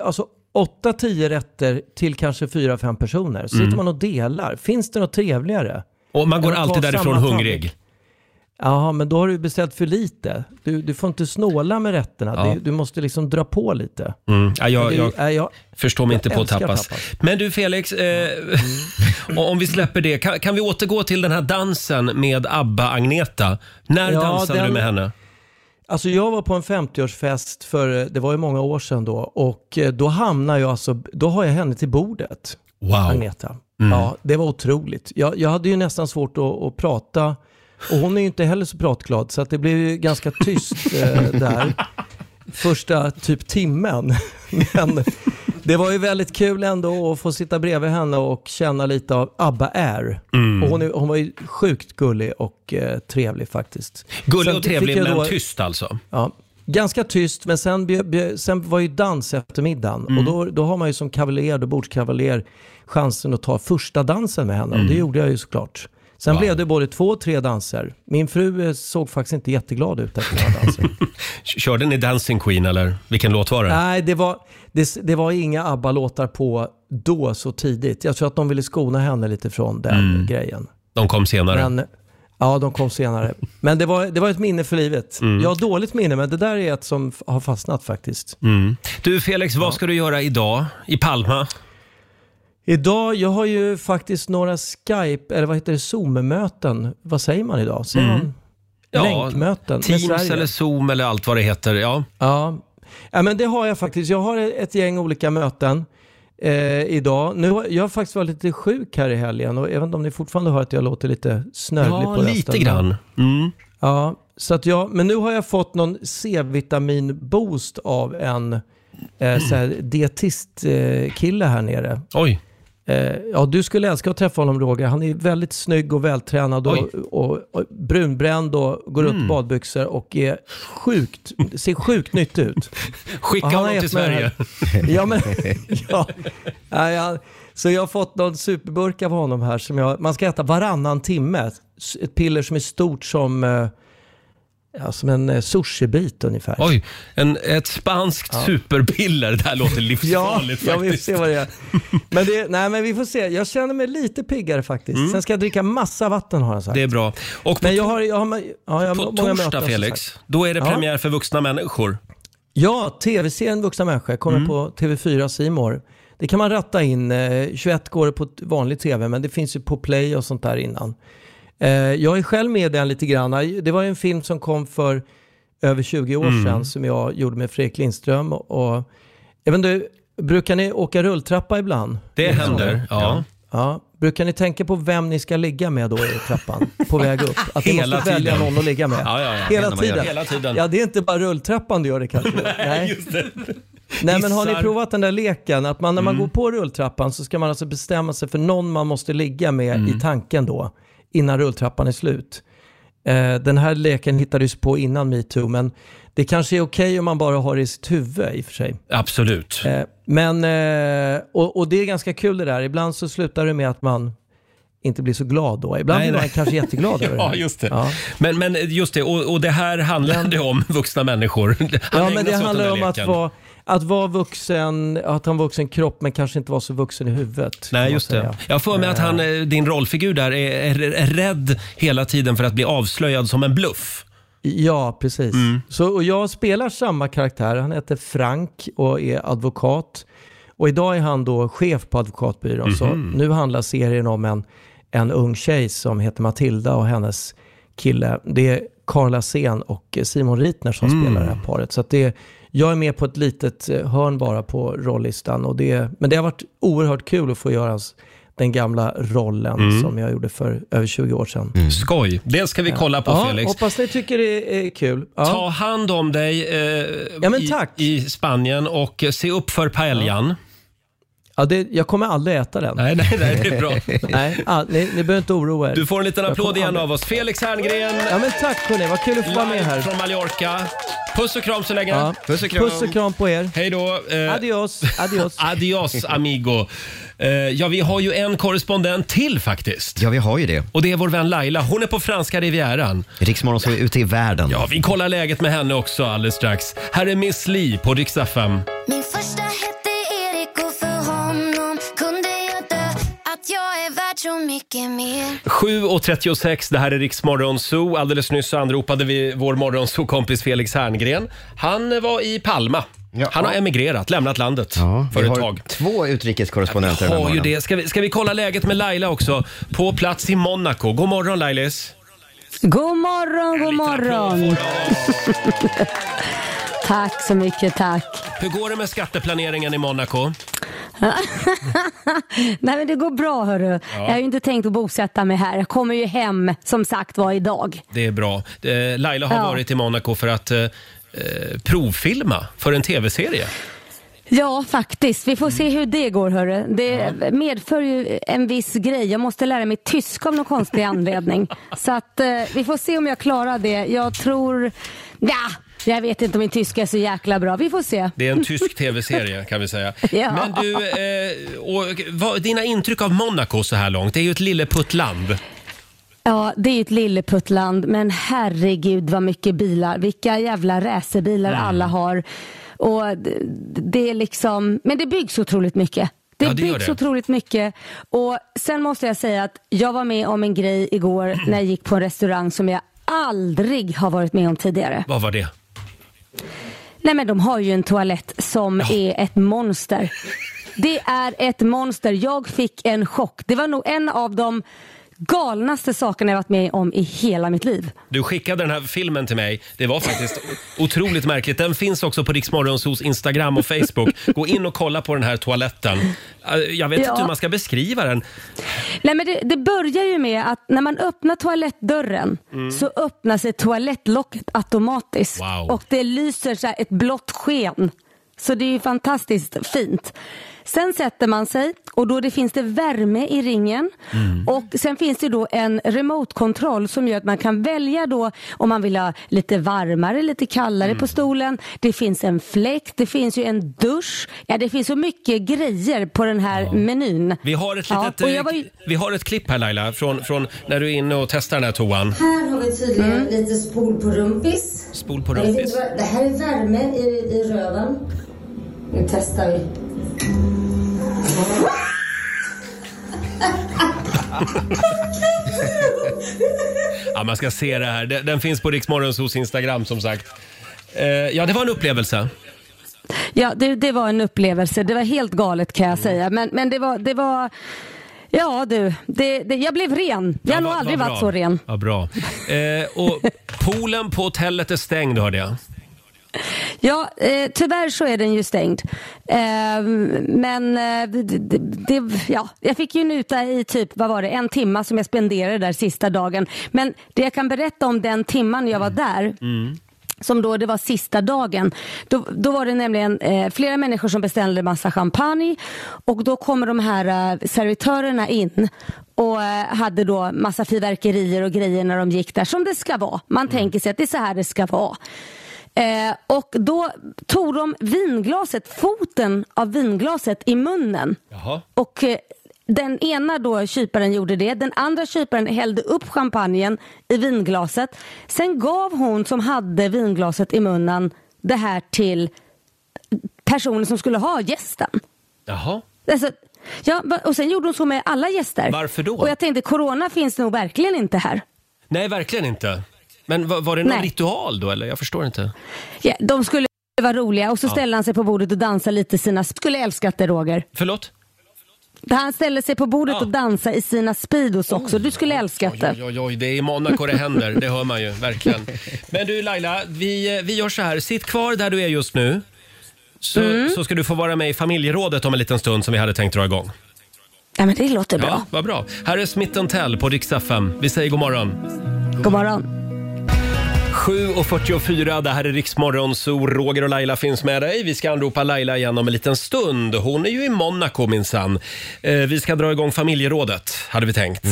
alltså 8-10 rätter till kanske 4-5 personer. Så sitter man och delar. Finns det något trevligare? Och man går alltid därifrån samma hungrig. tallrik. Ja, men då har du beställt för lite. Du, du får inte snåla med rätterna. Ja. Du, du måste liksom dra på lite. Mm. Ja, jag, Det är- jag är jag, förstår mig jag inte på älskar tapas. tapas. Men du Felix, eh, och [LAUGHS] om vi släpper det. Kan, kan vi återgå till den här dansen med ABBA-Agneta? När Ja, dansade den- du med henne? Alltså jag var på en 50-årsfest för, det var ju många år sedan då, och eh, då hamnar jag alltså, då har jag henne till bordet. Wow. Agneta. Ja, det var otroligt. Jag, jag hade ju nästan svårt att, att prata och hon är ju inte heller så pratglad så att det blev ju ganska tyst eh, [LAUGHS] där första typ timmen. [LAUGHS] Men det var ju väldigt kul ändå att få sitta bredvid henne och känna lite av ABBA Air. Och hon, är, hon var ju sjukt gullig och eh, trevlig faktiskt. Gullig och trevlig men då- tyst alltså. Ja, ganska tyst, men sen, sen var ju dans eftermiddagen. Och då, då har man ju som kavaljer, då bordskavaljer, chansen att ta första dansen med henne. Och det gjorde jag ju såklart. Sen Wow. blev det både två och tre danser. Min fru eh, såg faktiskt inte jätteglad ut efter några danser. [LAUGHS] Körde ni Dancing Queen eller vilken låt var det? Nej, det var, det, det var inga ABBA-låtar på då så tidigt. Jag tror att de ville skona henne lite från den Mm. grejen. De kom senare. Men, ja, de kom senare. Men det var, det var ett minne för livet. Mm. Jag har dåligt minne, men det där är ett som har fastnat faktiskt. Mm. Du Felix, vad ska du göra idag i Palma? Idag, jag har ju faktiskt några Skype, eller vad heter det, Zoom-möten. Vad säger man idag? Säger Mm. man Ja, länkmöten Teams eller Zoom eller allt vad det heter. Ja. Ja. ja, men det har jag faktiskt. Jag har ett gäng olika möten eh, idag. Nu, har- jag har faktiskt varit lite sjuk här i helgen och inte om ni fortfarande hör att jag låter lite snörvlig Ja, på rösten. lite grann. Mm. Ja, så att jag, men nu har jag fått någon C-vitamin-boost av en eh, så här, eh, kille här nere. Oj. Eh, ja, du skulle älska att träffa honom Roger. Han är väldigt snygg och vältränad och, och, och brunbränd och går Mm. i badbyxor och är sjukt, ser sjukt nyttig ut. [LAUGHS] Skicka honom till Sverige. här- Ja, men, [LAUGHS] ja, ja, ja. Så jag har fått någon superburk av honom här som jag, man ska äta varannan timme. Ett piller som är stort som, eh, ja, som en eh, sushibit ungefär. Oj, en, ett spanskt superpiller. Det här låter [LAUGHS] Ja, livsfarligt jag vill faktiskt. se vad det är. Men, det, nej, men vi får se. Jag känner mig lite piggare faktiskt. Sen ska jag dricka massa vatten har han sagt. Mm. Det är bra. Och på, Men jag har, jag har, ja, jag har på många torsdag, möten, som Felix, då är det Ja. premiär för vuxna människor. Ja, tv-serien Vuxna människor kommer Mm. på TV4 Simor. Det kan man ratta in. Eh, 21 går det på t- vanlig tv, men det finns ju på Play och sånt där innan. Eh, jag är själv med i den lite grann. Det var en film som kom för över 20 år Mm. sedan som jag gjorde med Fredrik Lindström. Och, jag vet inte, brukar ni åka rulltrappa ibland? Det händer. Ja. Ja. Brukar ni tänka på vem ni ska ligga med då i trappan på väg upp? Att ni måste välja tiden. någon att ligga med? Ja, ja, ja. Hela tiden. Hela tiden. Ja, det är inte bara rulltrappan du gör det kanske. Nej. Just det. Nej, men har ni provat den där leken? Att man när Mm. man går på rulltrappan så ska man alltså bestämma sig för någon man måste ligga med Mm. i tanken då, innan rulltrappan är slut. Eh, den här leken hittades på innan metoo, men det kanske är okej om man bara har det i sitt huvud i och för sig. Absolut. Eh, men, eh, och, och det är ganska kul det där. Ibland så slutar det med att man inte blir så glad då. Ibland Nej, blir man nej. kanske jätteglad [LAUGHS] över det Ja, just det. Ja. Men, men just det, och, och det här handlade om vuxna människor. Han Ja, men det handlar om där att leken. vara, att vara vuxen, att han var vuxen kropp men kanske inte var så vuxen i huvudet. kan Nej, man just det. säga. Jag för mig att han, eh, din rollfigur där är, är, är rädd hela tiden för att bli avslöjad som en bluff. Ja, precis. Mm. Så, och jag spelar samma karaktär. Han heter Frank och är advokat. Och idag är han då chef på advokatbyrån. Så Mhm. nu handlar serien om en, en ung tjej som heter Matilda och hennes kille. Det är Carla Sen och Simon Ritner som Mm. spelar det här paret. Så att det, jag är med på ett litet eh, hörn bara på rollistan. Och det, men det har varit oerhört kul att få göra den gamla rollen Mm. som jag gjorde för över 20 år sedan. Skoj. Det ska vi kolla på Ja, Felix. hoppas ni tycker det är kul. Ja. Ta hand om dig eh, Ja, i, i Spanien och se upp för paellan. Ja, det, jag kommer aldrig äta den. Nej, nej, nej, det är bra. [LAUGHS] Nej, ah, ni, ni behöver inte oroa er. Du får en liten Jag applåd kommer igen aldrig- av oss. Felix Herngren, Ja men tack hörni, vad kul att få vara med live här. från Mallorca. Puss och kram så länge. Ja. Puss och kram. Puss och kram på er. Hej då. Eh, Adios, adios. [LAUGHS] Adios amigo. Eh, ja, vi har ju en korrespondent till faktiskt. Ja, vi har ju det. Och det är vår vän Laila. Hon är på franska rivieran. Riksmorgon så är ute i världen. Ja, vi kollar läget med henne också alldeles strax. Här är Miss Li på Rix FM. Min första hette så mycket mer 7.36, det här är Rix Morgon Zoo. Alldeles nyss så anropade vi vår morgonzoo-kompis Felix Herngren. Han var i Palma. Ja. Han har emigrerat, lämnat landet Ja, för vi ett har tag. två utrikeskorrespondenter den här Har ju morgonen. det. Ska vi, ska vi kolla läget med Laila också? På plats i Monaco. God morgon Lailis! God morgon, god morgon. [LAUGHS] Tack så mycket, tack. Hur går det med skatteplaneringen i Monaco? [LAUGHS] Nej men det går bra hörru. Jag har ju inte tänkt att bosätta mig här. Jag kommer ju hem som sagt var idag. Det är bra. Eh, Laila har Ja. varit i Monaco för att eh, eh, provfilma för en tv-serie. Ja, faktiskt. Vi får se hur det går hörru. Det medför ju en viss grej. Jag måste lära mig tyska av någon konstig anledning. [LAUGHS] Så att eh, vi får se om jag klarar det. Jag tror... Ja, jag vet inte om min tyska är så jäkla bra. Vi får se. Det är en tysk tv-serie kan vi säga. [LAUGHS] Ja. Men du, eh, och, vad, dina intryck av Monaco så här långt? Det är ju ett lilleputtland. Ja, det är ju ett lilleputtland, men herregud vad mycket bilar. Vilka jävla racerbilar Mm. alla har. Och det, det är liksom, men det byggs otroligt mycket. Det, Ja, det byggs det. otroligt mycket. Och sen måste jag säga att jag var med om en grej igår när jag gick på en restaurang som jag aldrig har varit med om tidigare. Vad var det? Nej men de har ju en toalett som är ett monster. Det är ett monster. Jag fick en chock. Det var nog en av de galnaste sakerna jag varit med om i hela mitt liv. Du skickade den här filmen till mig. Det var faktiskt otroligt märkligt. Den finns också på Riksmorgonsos Instagram och Facebook. Gå in och kolla på den här toaletten. Eh, Jag vet Ja. inte hur man ska beskriva den. Nej, men det, det börjar ju med att när man öppnar toalettdörren Mm. så öppnar sig toalettlocket automatiskt Wow. och det lyser så här ett blått sken. Så det är ju fantastiskt fint. Sen sätter man sig och då det finns det värme i ringen Mm. och sen finns det då en remote-kontroll som gör att man kan välja då om man vill ha lite varmare, lite kallare Mm. på stolen. Det finns en fläkt, det finns ju en dusch. Ja, det finns så mycket grejer på den här menyn. Vi har ett, Ja, litet, och jag eh, ju- vi har ett klipp här Laila, från, från när du är inne och testar den här toan. Här har vi tydligen lite spol på rumpis. Spol på rumpis. vad- Det här är värme i, i röven. Nu testar vi. Ja, man ska se det här. Den, den finns på Riksmorgonsos Instagram som sagt. Eh, ja, det var en upplevelse. Ja, det, det var en upplevelse. Det var helt galet kan Mm. jag säga. Men, men det var, det var Ja du, det, det, jag blev ren. Jag har nog aldrig varit så ren. Ja, bra. Eh, och poolen på hotellet är stängd hörde jag. [LAUGHS] Ja, eh, tyvärr så är den ju stängd. Eh, men eh, det, ja, jag fick ju njuta i typ, vad var det, en timma som jag spenderade där sista dagen. Men det jag kan berätta om den timman jag var där som då det var sista dagen. Då, då var det nämligen eh, flera människor som beställde massa champagne och då kommer de här eh, servitörerna in och eh, hade då massa fyrverkerier och grejer när de gick där som det ska vara. Man tänker sig att det är så här det ska vara. Eh, och då tog de vinglaset, foten av vinglaset i munnen. Jaha. Och eh, den ena då kyparen gjorde det, den andra kyparen hällde upp champagnen i vinglaset. Sen gav hon som hade vinglaset i munnen det här till personen som skulle ha gästen. Jaha. Alltså, ja, och sen gjorde hon så med alla gäster. Varför då? Och jag tänkte, corona finns nog verkligen inte här. Nej, verkligen inte. Men var, var det någon Nej. ritual då eller? Jag förstår inte. Ja, de skulle vara roliga och så Ja. ställde han sig på bordet och dansade lite sina... Skulle älskat det Roger. Förlåt? Han ställde sig på bordet och dansade i sina Speedos också. Du skulle älskat det. Oj, oj, oj, det är i Monaco det händer. Det hör man ju verkligen. Men du Laila, vi, vi gör så här. Sitt kvar där du är just nu. Så, Mm. så ska du få vara med i familjerådet om en liten stund som vi hade tänkt dra igång. Ja, men det låter bra. Ja, vad bra. Här är Smith Tell på Rix FM. Vi säger god morgon. God morgon. 7.44, det här är Riksmorgon, så Roger och Laila finns med dig. Vi ska anropa Laila igen om en liten stund. Hon är ju i Monaco minsann. Eh, vi ska dra igång familjerådet, hade vi tänkt.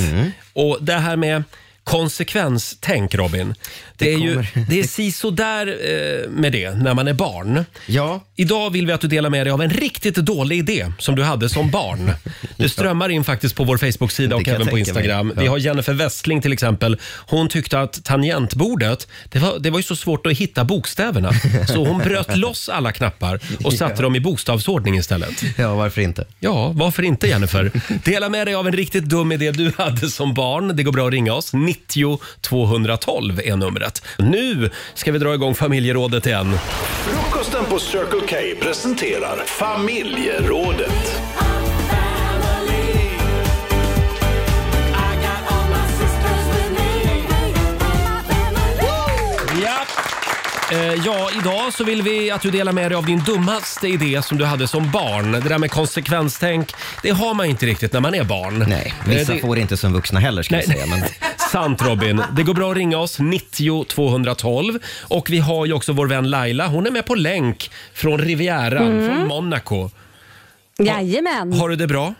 Och det här med konsekvenstänk, Robin. Det, är ju kommer- [LAUGHS] det är sisådär eh, med det när man är barn. Ja. Idag vill vi att du delar med dig av en riktigt dålig idé som du hade som barn. Det [LAUGHS] strömmar in faktiskt på vår Facebook-sida och kan jag även på tänka mig. Instagram. Vi har Jennifer Westling till exempel. Hon tyckte att tangentbordet, det var, det var ju så svårt att hitta bokstäverna. Så hon bröt [LAUGHS] loss alla knappar och satte dem i bokstavsordning istället. Ja, varför inte? Ja, varför inte Jennifer? Dela med dig av en riktigt dum idé du hade som barn. Det går bra att ringa oss. 90 212 är numret. Nu ska vi dra igång familjerådet igen. Frukosten på Circle K presenterar familjerådet. Eh, ja, idag så vill vi att du delar med dig av din dummaste idé som du hade som barn. Det där med konsekvenstänk, det har man inte riktigt när man är barn. Nej, vissa Eh, det- får inte som vuxna heller ska jag Nej. säga. Men [LAUGHS] Sant Robin. Det går bra att ringa oss, 90 212. Och vi har ju också vår vän Laila. Hon är med på länk från Rivieran, Mm. från Monaco. Jajamän. Har du det bra?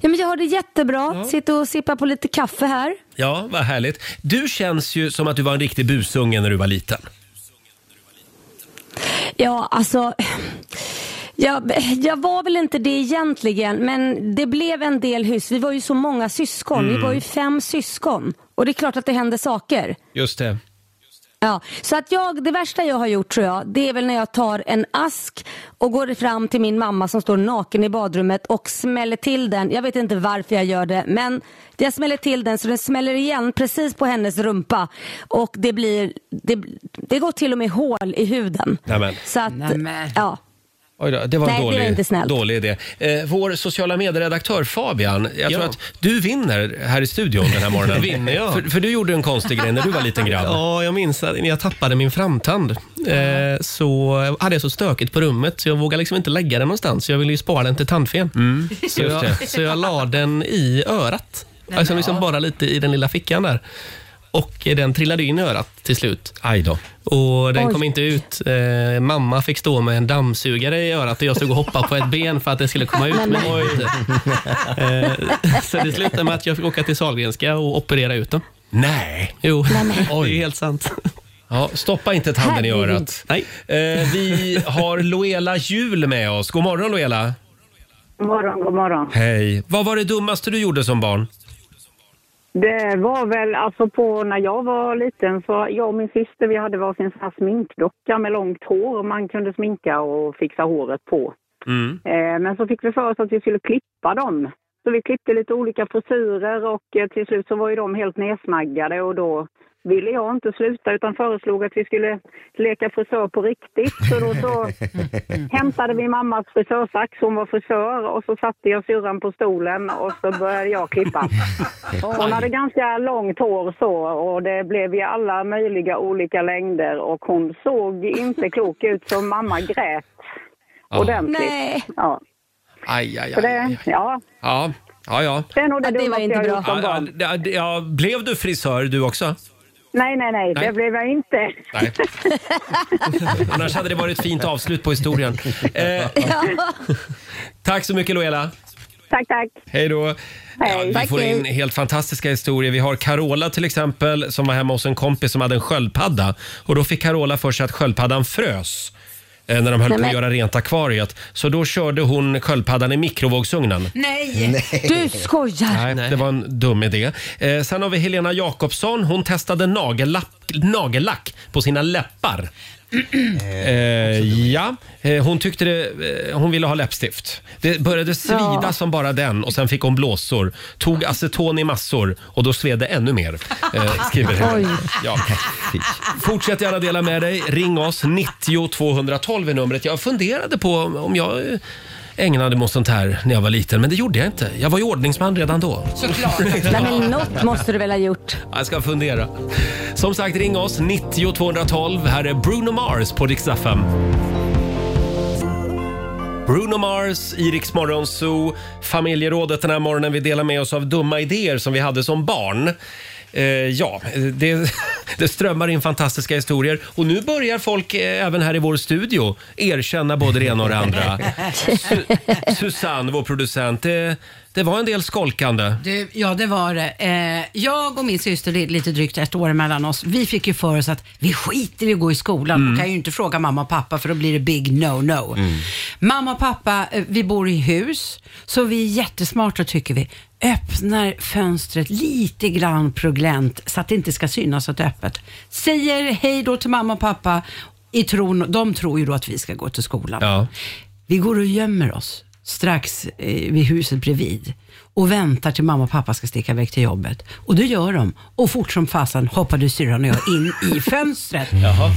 Ja, men jag har det jättebra. Sitter och sippar på lite kaffe här. Ja, vad härligt. Du känns ju som att du var en riktig busunge när du var liten. Ja, alltså. Jag, jag var väl inte det egentligen, men det blev en del hyss. Vi var ju så många syskon. Mm. Vi var ju fem syskon. Och det är klart att det hände saker. Just det. Ja, så att jag, det värsta jag har gjort tror jag, det är väl när jag tar en ask och går fram till min mamma som står naken i badrummet och smäller till den. Jag vet inte varför jag gör det, men jag smäller till den så den smäller igen precis på hennes rumpa. Och det blir, det, det går till och med hål i huden. Nämen. Så att, ja. Oj då, det var en Nej, det dålig, var inte snällt. dålig idé. Eh, vår sociala medieredaktör Fabian, jag tror Ja. att du vinner här i studion den här morgonen. [LAUGHS] Vinner jag? För, för du gjorde en konstig grej när du var liten grabb. Ja, jag minns att när jag tappade min framtand eh, så hade jag så stökigt på rummet så jag vågade liksom inte lägga den någonstans. Jag ville ju spara den till tandfen. så, Mm, just jag, det. så jag la den i örat. Alltså liksom bara lite i den lilla fickan där. Och den trillade in i örat till slut. Aj då. Och den Oj. kom inte ut. Eh, mamma fick stå med en dammsugare i örat och jag stod och hoppade på ett ben för att det skulle komma ut. Men det gick inte. eh, så det slutade med att jag fick åka till Sahlgrenska och operera ut den. Nej. Jo, Oj. det är helt sant. Ja, stoppa inte tanden i örat. Nej. Eh, vi har Loela Jul med oss. God morgon Loela. God morgon, god morgon. Hej. Vad var det dummaste du gjorde som barn? Det var väl alltså på när jag var liten så jag och min syster vi hade varsin sån här sminkdocka med långt hår man kunde sminka och fixa håret på. Mm. Eh, men så fick vi för oss att vi skulle klippa dem. Så vi klippte lite olika frisyrer och eh, till slut så var ju de helt nedsnaggade och då ville jag inte sluta utan föreslog att vi skulle leka frisör på riktigt. Så då så [LAUGHS] hämtade vi mammas frisörsax, hon var frisör och så satte jag syrran på stolen och så började jag klippa. [LAUGHS] Hon hade ganska långt hår så och det blev i alla möjliga olika längder och hon såg inte klok ut så mamma grät ordentligt. Nej. Ja. Aj, aj, aj. det, aj. ja, Ja, ja. ja. det är nog det Ja, det var inte bra. ja, ja, blev du frisör du också? Nej, nej, nej, Nej. det blev jag inte. Nej. [LAUGHS] Annars hade det varit ett fint avslut på historien. Eh, tack så mycket Loela. Tack, tack. Hej då. Ja, vi Tack, får in helt fantastiska historier. Vi har Carola till exempel som var hemma hos en kompis som hade en sköldpadda. Och då fick Carola för sig att sköldpaddan frös. Eh, När de höll Nej, på att men- göra rent akvariet. Så då körde hon sköldpaddan i mikrovågsugnen. Nej! Du skojar! Nej, det var en dum idé. Eh, sen har vi Helena Jakobsson. Hon testade nagellack, nagellack på sina läppar. Eh, ja, eh, hon tyckte det, eh, hon ville ha läppstift. Det började svida Ja. som bara den och sen fick hon blåsor. Tog aceton i massor och då sved det ännu mer. Eh, skriver Oj. Helena. Ja. Fortsätt gärna dela med dig. Ring oss. 90 212 är numret. Jag funderade på om jag eh, ägnade mig åt sånt här när jag var liten, men det gjorde jag inte. Jag var ju ordningsman redan då. Såklart. [LAUGHS] Nej, men något måste du väl ha gjort? Jag ska fundera. Som sagt, ring oss. 90 212. Här är Bruno Mars på Rix FM. Bruno Mars, i Rix Morgon Zoo. Familjerådet den här morgonen. Vi delar med oss av dumma idéer som vi hade som barn. Eh, ja, det, [LAUGHS] det strömmar in fantastiska historier. Och nu börjar folk eh, även här i vår studio erkänna både det ena och det andra. Su Susanne, vår producent, det, det var en del skolkande. Du, ja, det var det. Eh, jag och min syster, det är lite drygt ett år mellan oss, vi fick ju för oss att vi skiter i att gå i skolan. Mm. Man kan ju inte fråga mamma och pappa för då blir det big no-no. Mamma och pappa, eh, vi bor i hus, så vi är jättesmarta tycker vi. Öppnar fönstret lite grann på glänt så att det inte ska synas att det är öppet. Säger hej då till mamma och pappa. I tron, de tror ju då att vi ska gå till skolan. Ja. Vi går och gömmer oss strax eh, vid huset bredvid och väntar till mamma och pappa ska sticka iväg till jobbet. Och det gör de. Och fort som fasen hoppade syrran och jag in i [LAUGHS] fönstret.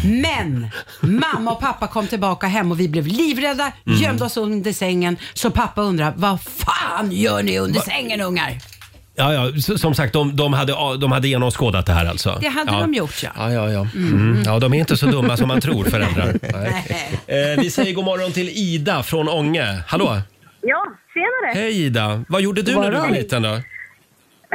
Men mamma och pappa kom tillbaka hem och vi blev livrädda, Mm. gömde oss under sängen. Så pappa undrar, vad fan gör ni under sängen ungar? Ja, ja, s- som sagt, de, de, hade, de hade genomskådat det här alltså. Det hade ja. de gjort ja. Ja, ja, ja. Mm. ja, de är inte så dumma som man tror, föräldrar. [LAUGHS] Nej. Eh, vi säger god morgon till Ida från Ånge. Hallå! Ja, tjenare. Hej Ida! Vad gjorde du när du var liten då?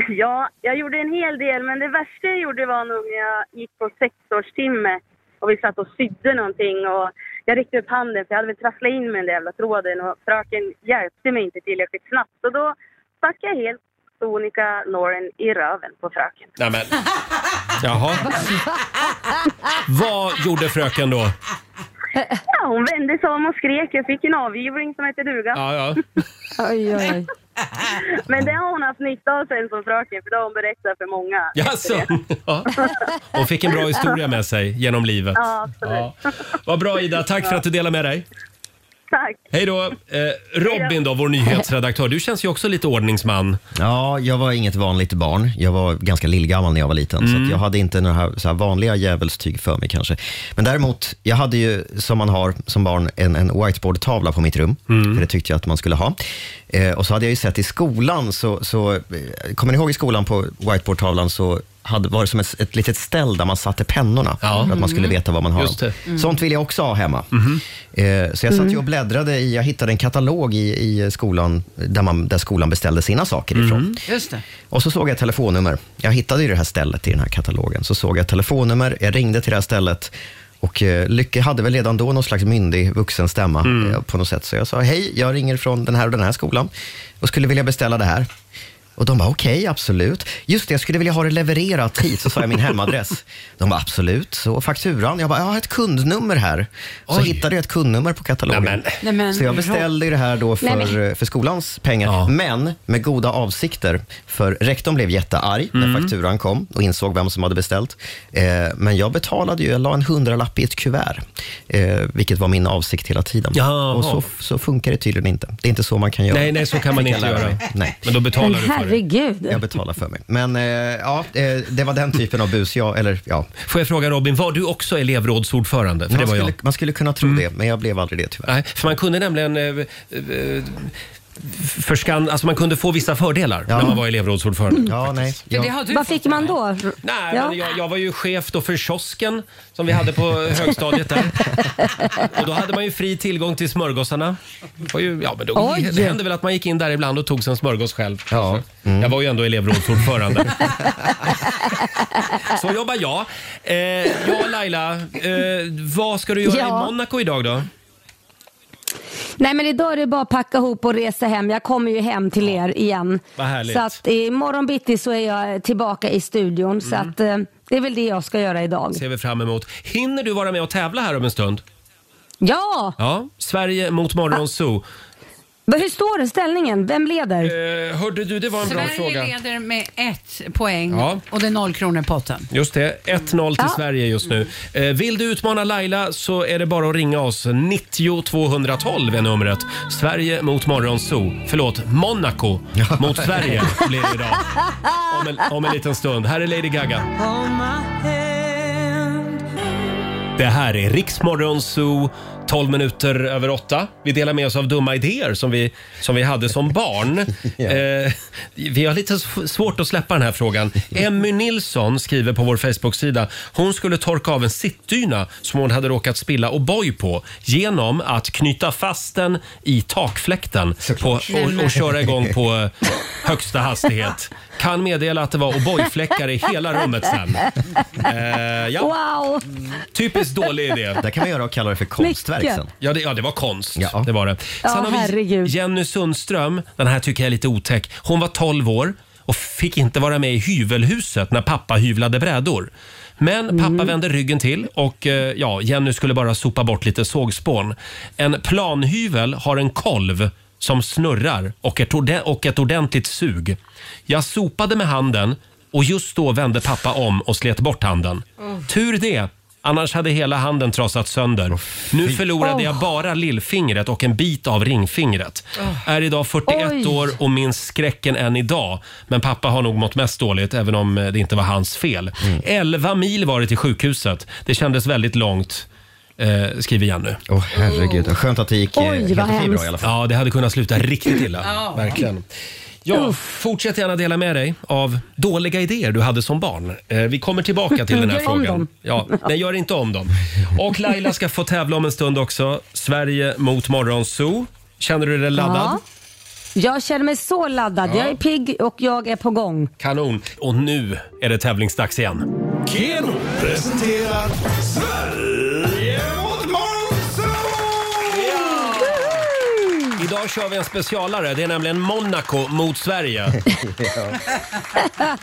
Ja, jag gjorde en hel del, men det värsta jag gjorde var nog när jag gick på sexårstimme och vi satt och sydde någonting och jag räckte upp handen för jag hade väl trasslat in med den där jävla tråden och fröken hjälpte mig inte tillräckligt snabbt. Så då stack jag helt sonika Lauren i röven på fröken. Nej, men. Jaha. [LAUGHS] Vad gjorde fröken då? Ja, hon vände sig om och skrek. Jag fick en avgivning som hette duga. Ja, ja. [LAUGHS] Oj, oj, oj. [LAUGHS] Men det har hon haft nytta av sen som fröken, för det har hon berättat för många. Jaså? Ja. Hon fick en bra historia med sig genom livet. Ja, absolut. Vad bra Ida, tack för att du delade med dig. Tack. Hej då! Eh, Robin då, vår nyhetsredaktör. Du känns ju också lite ordningsman. Ja, jag var inget vanligt barn. Jag var ganska lillgammal när jag var liten, så Mm. att jag hade inte några så här vanliga djävulstyg för mig kanske. Men däremot, jag hade ju, som man har som barn, en, en whiteboardtavla på mitt rum, Mm. för det tyckte jag att man skulle ha. Eh, och så hade jag ju sett i skolan, så, så eh, kommer ni ihåg i skolan på whiteboardtavlan så hade, var det som ett, ett litet ställ där man satte pennorna för att man skulle veta vad man har. Just det. Mm. Sånt vill jag också ha hemma. Eh, så jag satt ju och bläddrade i, jag hittade en katalog i, i skolan där, man, där skolan beställde sina saker ifrån. Just det. Och så såg jag telefonnummer. Jag hittade ju det här stället i den här katalogen. Så såg jag telefonnummer, jag ringde till det här stället och eh, Lycke hade väl redan då någon slags myndig vuxen stämma eh, på något sätt. Så jag sa, hej, jag ringer från den här och den här skolan och skulle vilja beställa det här. Och de bara, okej, absolut. Just det, jag skulle vilja ha det levererat hit. Så sa jag min hemadress. De bara, absolut. Så fakturan. Jag bara, jag har ett kundnummer här. Så hittade jag ett kundnummer på katalogen. Nej, men- så jag beställde det här då för, för skolans pengar, men med goda avsikter. För rektorn blev jättearg Mm. när fakturan kom och insåg vem som hade beställt. Eh, men jag betalade ju, jag la en hundralapp i ett kuvert, eh, vilket var min avsikt hela tiden. Jaha. Och så, så funkar det tydligen inte. Det är inte så man kan göra. Nej, nej, så kan man inte göra. Nej. Men då betalar du. Herregud. Jag betalar för mig. Men eh, ja, eh, det var den typen av bus. Jag, eller, ja. Får jag fråga Robin, var du också elevrådsordförande? För det man, var skulle, jag. man skulle kunna tro det, men jag blev aldrig det tyvärr. Nej, för man kunde nämligen... Eh, eh, förskan, alltså man kunde få vissa fördelar när man var elevrådsordförande. Ja, nej. För det har du Vad fått fick man då? Nej, Ja. men jag, jag var ju chef då för kiosken som vi hade på högstadiet där. [LAUGHS] Och då hade man ju fri tillgång till smörgåsarna. Det var ju, ja, men då, Oj. det hände väl att man gick in där ibland och tog sig en smörgås själv. Ja. Jag var ju ändå elevrådsordförande. [LAUGHS] Så jobbar jag. Eh, ja, Laila, eh, vad ska du göra Ja. i Monaco idag då? Nej men idag är det bara att packa ihop och resa hem. Jag kommer ju hem till er igen. Vad härligt. Så att imorgon bitti så är jag tillbaka i studion. Så Mm. att eh, det är väl det jag ska göra idag. ser vi fram emot. Hinner du vara med och tävla här om en stund? Ja! Ja, Sverige mot Morgonzoo. Men Hur står det ställningen? Vem leder? Eh, hörde du, det var en bra Sverige fråga. leder med ett poäng Ja. och det är noll kronor i potten. Just det, 1-0 till Ja. Sverige just nu. Eh, vill du utmana Laila så är det bara att ringa oss. 90 212 är numret. Sverige mot Morgonzoo. Förlåt, Monaco [LAUGHS] mot Sverige blir det idag. Om en, om en liten stund. Här är Lady Gaga. Det här är Riksmorgon Zoo, 12 minuter över 8. Vi delar med oss av dumma idéer som vi, som vi hade som barn. [LAUGHS] eh, vi har lite svårt att släppa den här frågan. Emmy Nilsson skriver på vår Facebook-sida. Hon skulle torka av en sittdyna som hon hade råkat spilla O'boy på genom att knyta fast den i takfläkten på, och, och köra igång på [LAUGHS] högsta hastighet. Kan meddela att det var O'boy-fläckar i hela rummet sen. Eh, ja. Wow! Typiskt dålig idé. Det kan man göra och kalla det för konstverk Mycket. sen. Ja det, ja, det var konst. Det var det. Ja, Sen har vi herregud. Jenny Sundström. Den här tycker jag är lite otäck. Hon var 12 år och fick inte vara med i hyvelhuset när pappa hyvlade brädor. Men pappa Mm. vände ryggen till och eh, ja, Jenny skulle bara sopa bort lite sågspån. En planhyvel har en kolv som snurrar och ett, orde- och ett ordentligt sug. Jag sopade med handen och just då vände pappa om och slet bort handen. Tur det. Annars hade hela handen trasat sönder. nu förlorade jag bara lillfingret och en bit av ringfingret. Är idag 41 Oj. år och minns skräcken än idag. Men pappa har nog mått mest dåligt även om eh, det inte var hans fel. 11 mil var det till sjukhuset. Det kändes väldigt långt. Eh, skriver Jenny. Åh herregud, skönt att det gick eh, Oj, helt vad okej bra hemskt. i alla fall. Ja, det hade kunnat sluta riktigt illa. [LAUGHS] Verkligen. Ja, fortsätt gärna dela med dig av dåliga idéer du hade som barn. Eh, vi kommer tillbaka till den här [LAUGHS] Gör om frågan. dem. Ja, nej, gör inte om dem. Och Laila ska få tävla om en stund också. Sverige mot Morgonzoo. Känner du dig laddad? Ja. Jag känner mig så laddad. Ja. Jag är pigg och jag är på gång. Kanon. Och nu är det tävlingsdags igen. Keno presenterar Sverige Idag kör vi en specialare. Det är nämligen Monaco mot Sverige. [LAUGHS]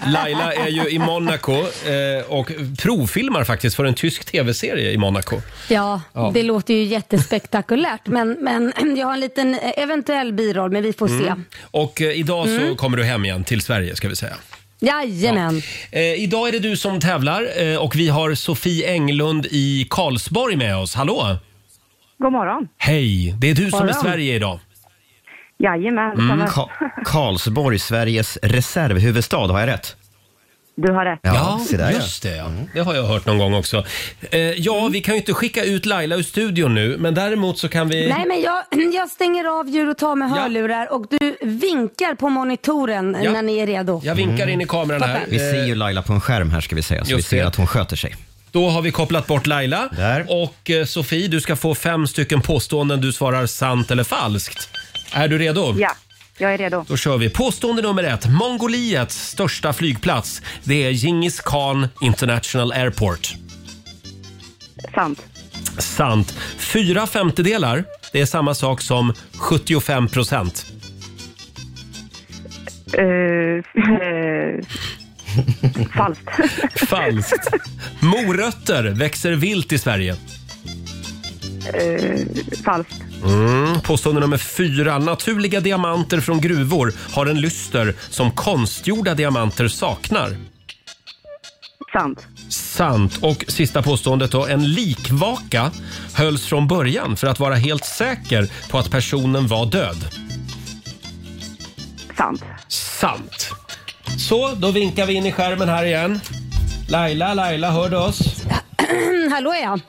Laila är ju i Monaco eh, och provfilmar faktiskt för en tysk tv-serie i Monaco. Ja, Ja. det låter ju jättespektakulärt. Men, men [CLEARS THROAT] jag har en liten eh, eventuell biroll, men vi får se. Mm. Och eh, idag så Mm. kommer du hem igen till Sverige ska vi säga. Jajamän. Eh, idag är det du som tävlar eh, och vi har Sofie Englund i Karlsborg med oss. Hallå! God morgon. Hej! Det är du som är Morgon. Sverige idag. Jajamän, Mm. Ka- Karlsborg, Sveriges reservhuvudstad, har jag rätt? Du har rätt. Ja, se där, ja. just det. Ja. Det har jag hört någon gång också. Eh, ja, vi kan ju inte skicka ut Laila ur studion nu, men däremot så kan vi... Nej, men jag, [CLEARS THROAT] jag stänger av ljud och tar med hörlurar och du vinkar på monitoren Ja. när ni är redo. Jag vinkar in i kameran här. Vi ser ju Laila på en skärm här ska vi säga, så vi Just ser det. att hon sköter sig. Då har vi kopplat bort Laila. Och eh, Sofie, du ska få fem stycken påståenden. Du svarar sant eller falskt. Är du redo? Ja, jag är redo. Då kör vi. Påstående nummer ett. Mongoliets största flygplats. Det är Djingis Khan International Airport. Sant. Sant. Fyra femtedelar. Det är samma sak som 75 procent. Eh, [LAUGHS] falskt. [LAUGHS] Falskt. Morötter växer vilt i Sverige. Eh, falskt. Mm. Påstående nummer fyra. Naturliga diamanter från gruvor har en lyster som konstgjorda diamanter saknar. Sant. Sant. Och sista påståendet då. En likvaka hölls från början för att vara helt säker på att personen var död. Sant. Sant. Så, då vinkar vi in i skärmen här igen. Laila, Laila, hör du oss? [CLEARS THROAT] Hallå ja.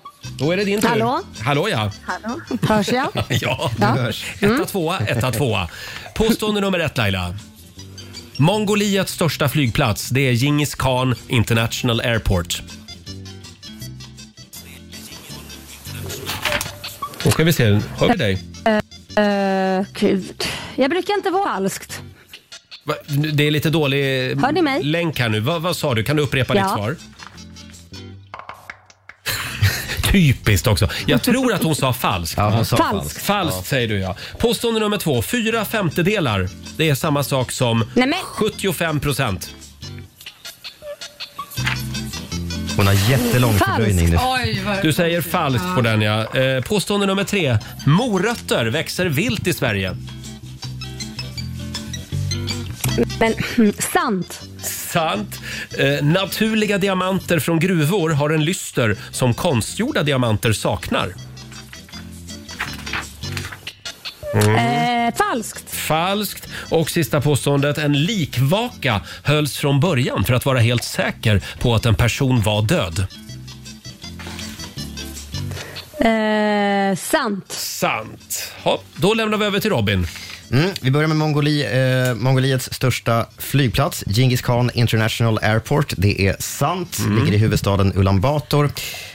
Då är det din tur. Hallå? Hallå ja. Hallå? Hörs jag? [LAUGHS] Ja, du Ja. hörs. Mm. Etta, tvåa, etta, tvåa. Påstående nummer ett Laila. Mongoliets största flygplats, det är Djingis Khan International Airport. Då ska vi se, hör vi dig? Uh, gud. Jag brukar inte vara falskt. Va, Det är lite dålig Hör ni mig? länk här nu. Vad, vad sa du? Kan du upprepa Ja. ditt svar? Typiskt också. Jag tror att hon sa falskt. Ja, hon sa Falskt. falskt. Falskt säger du ja. Påstående nummer två. Fyra femtedelar. Det är samma sak som Nej, men- 75 procent. Hon har jättelång Falskt. fördröjning nu. Oj, vad... Du säger falskt på den ja. Eh, påstående nummer tre. Morötter växer vilt i Sverige. Men sant. Sant. Eh, naturliga diamanter från gruvor har en lyster som konstgjorda diamanter saknar. Eh, falskt. Falskt. Och sista påståendet. En likvaka hölls från början för att vara helt säker på att en person var död. Eh, sant. Sant. Ja, då lämnar vi över till Robin. Mm, vi börjar med Mongoli, eh, Mongoliets största flygplats, Genghis Khan International Airport. Det är sant, ligger i huvudstaden Ulan Bator.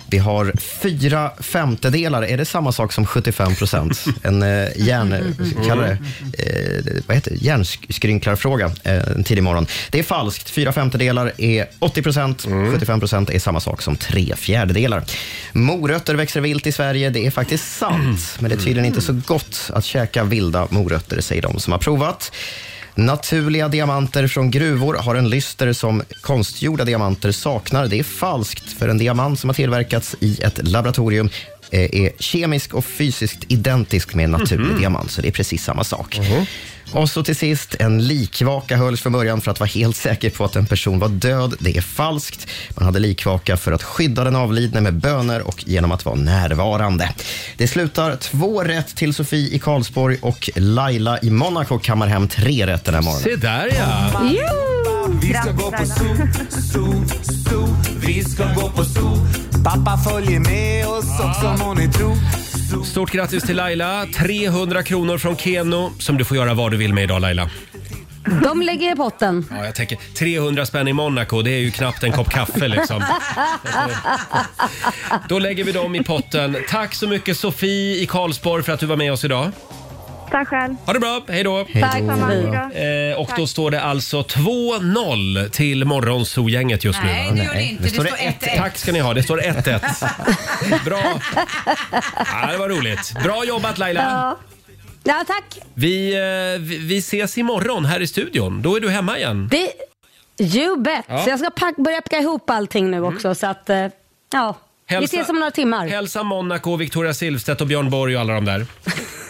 Vi har fyra femtedelar, är det samma sak som 75 procent? En eh, järn, det, eh, vad heter det? järnskrynklarfråga eh, en tidig morgon. Det är falskt, fyra femtedelar är 80 procent, 75 procent är samma sak som tre fjärdedelar. Morötter växer vilt i Sverige, det är faktiskt sant, men det är tydligen inte så gott att käka vilda morötter, säger de som har provat. Naturliga diamanter från gruvor har en lyster som konstgjorda diamanter saknar. Det är falskt, för en diamant som har tillverkats i ett laboratorium är kemisk och fysiskt identisk med en naturlig diamant, så det är precis samma sak. Och så till sist, en likvaka hölls från början för att vara helt säker på att en person var död. Det är falskt. Man hade likvaka för att skydda den avlidne med böner och genom att vara närvarande. Det slutar två rätt till Sofie i Karlsborg och Laila i Monaco kammar hem tre rätt den här morgonen. Se där ja. Vi ska gå på zoo, zoo, zoo. Vi ska gå på zoo. Pappa följer med oss också må ni tro. Stort grattis till Laila. 300 kronor från Keno som du får göra vad du vill med idag Laila. De lägger i potten. Ja, jag tänker 300 spänn i Monaco, det är ju knappt en kopp kaffe liksom. Då lägger vi dem i potten. Tack så mycket Sofie i Karlsborg för att du var med oss idag. Tack själv. Ha det bra, hej då! Tack. Samma. Eh, och då står det alltså 2-0 till Morgonzoo-gänget just nu. Nej, va? det gör det inte. Det står 1-1. Tack ska ni ha, det står 1-1. [LAUGHS] Bra. Ja, det var roligt. Bra jobbat Laila. Ja. Ja, tack. Vi, eh, vi, vi ses imorgon här i studion. Då är du hemma igen. Det, you bet. Ja. Så jag ska pack, börja packa ihop allting nu också. Så att, eh, ja. Vi Hälsa- ses om några timmar. Hälsa Monaco, Victoria Silvstedt och Björn Borg och alla de där.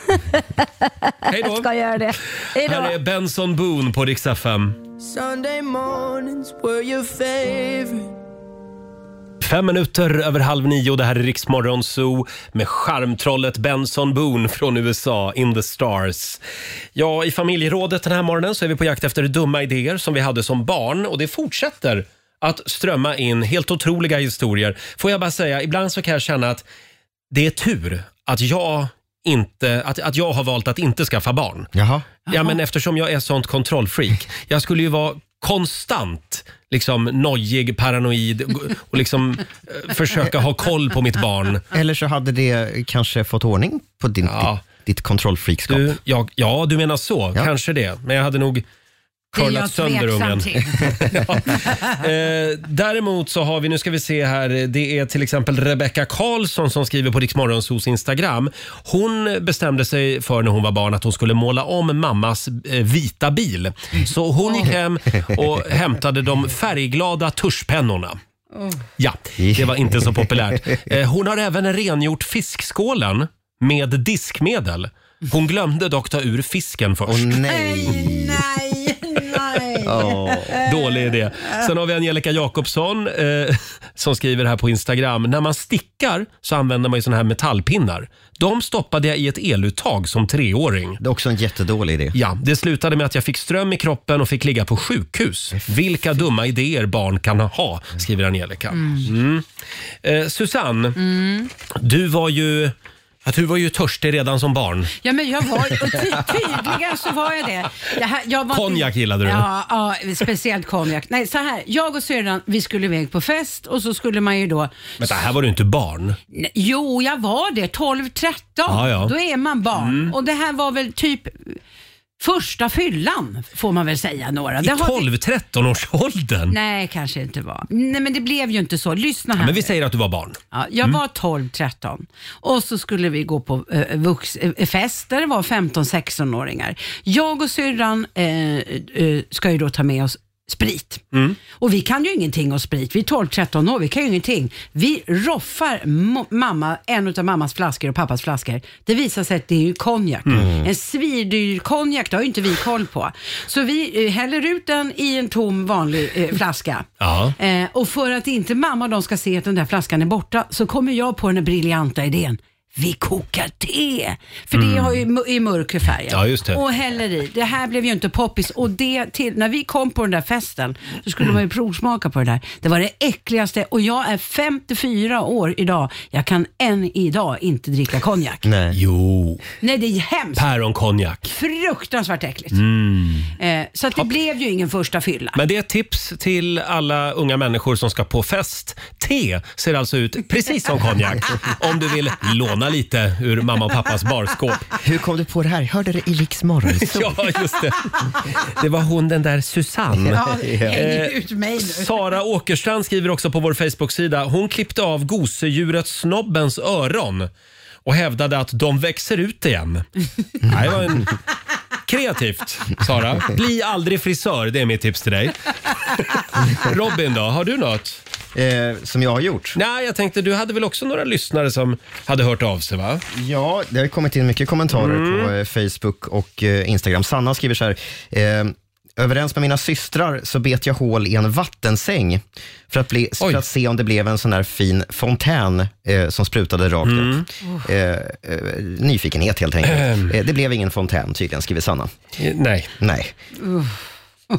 [LAUGHS] Hej då. Jag ska göra det. Hej Här är då. Benson Boone på Rix FM. Sunday mornings were your favorite. Fem minuter över halv nio. Det här är Riksmorgon Zoo med charmtrollet Benson Boone från USA, In the Stars. Ja, i familjerådet den här morgonen så är vi på jakt efter dumma idéer som vi hade som barn och det fortsätter att strömma in helt otroliga historier. Får jag bara säga, ibland så kan jag känna att det är tur att jag inte, att, att jag har valt att inte skaffa barn. Jaha. Ja, men eftersom jag är sånt kontrollfreak. Jag skulle ju vara konstant liksom nojig, paranoid och liksom eh, försöka ha koll på mitt barn. Eller så hade det kanske fått ordning på din, Ja. ditt, ditt kontrollfreakskap. Du, ja, ja, du menar så. Ja. Kanske det. Men jag hade nog curlat sönder ungen. till. [LAUGHS] Eh, däremot så har vi, nu ska vi se här, det är till exempel Rebecca Karlsson som skriver på Riksmorgonsos Instagram. Hon bestämde sig för när hon var barn att hon skulle måla om mammas eh, vita bil. Så hon gick hem och hämtade de färgglada tuschpennorna. Ja, det var inte så populärt. Eh, Hon har även rengjort fiskskålen med diskmedel. Hon glömde dock ta ur fisken först. Åh nej. Nej, Dålig idé. Sen har vi Angelica Jakobsson eh, [LAUGHS] som skriver här på Instagram. När man stickar så använder man ju såna här metallpinnar. De stoppade jag i ett eluttag som treåring. Det är också en jättedålig idé. Ja, det slutade med att jag fick ström i kroppen och fick ligga på sjukhus. Vilka dumma idéer barn kan ha, skriver Angelica. Mm. Eh, Susanne, du var ju... Att du var ju törstig redan som barn. Ja, men jag var, och ty, tydligen så var jag det. det jag var Konjak gillade du. Ja, ja, speciellt konjak. Nej, så här. Jag och syrran, vi skulle iväg på fest och så skulle man ju då... Men här var du inte barn. Nej, Jo, jag var det. 12-13. Ja, ja. Då är man barn. Och det här var väl typ första fyllan, får man väl säga några. I Det har- 12-13 års åldern. Nej, kanske inte var. Nej, men det blev ju inte så. Lyssna här. Men vi nu. säger att du var barn. Ja, jag var 12-13 och så skulle vi gå på eh, vux, eh, fest där det var 15-16-åringar. Jag och syrran eh, eh, ska ju då ta med oss sprit. Och vi kan ju ingenting om sprit. Vi är 12-13 år, vi kan ju ingenting. Vi roffar mamma, en av mammas flaskor och pappas flaskor. Det visar sig att det är ju konjak. En svindyr konjak, det har ju inte vi koll på. Så vi eh, häller ut den i en tom vanlig eh, flaska. Ja. Eh, och för att inte mamma och de ska se att den där flaskan är borta så kommer jag på den briljanta idén. Vi kokar te, för det har ju mu- i mörk färg. Mm. Ja, just det. Och häller i. Det här blev ju inte poppis och det till, när vi kom på den där festen så skulle man ju provsmaka på det där. Det var det äckligaste och jag är 54 år idag. Jag kan än idag inte dricka konjak. Nej. Jo. Nej, det är hemskt. Päronkonjak. Fruktansvärt äckligt. Mm. Eh, så att det blev ju ingen första fylla. Men det är ett tips till alla unga människor som ska på fest. Te ser alltså ut precis som konjak. [LAUGHS] Om du vill låna lite ur mamma och pappas barskåp. [LAUGHS] Hur kom du på det här? Jag hörde det i Rix Morgon. [LAUGHS] Ja, just det. Det var hon den där Susanne. Ja, häng Eh, ut mig nu. Sara Åkerstrand skriver också på vår Facebook-sida. Hon klippte av gosedjuret Snobbens öron och hävdade att de växer ut igen. [LAUGHS] Det var en... Kreativt, Sara. Bli aldrig frisör, det är mitt tips till dig. Robin då, har du något? Eh, som jag har gjort? Nej, jag tänkte du hade väl också några lyssnare som hade hört av sig va? Ja, det har kommit in mycket kommentarer på eh, Facebook och eh, Instagram. Sanna skriver så här. Eh, Överens med mina systrar så bet jag hål i en vattensäng för att, bli, för att se om det blev en sån där fin fontän eh, som sprutade rakt upp. Eh, eh, nyfikenhet helt enkelt. Eh, det blev ingen fontän tydligen, skriver Sanna. Nej. Nej.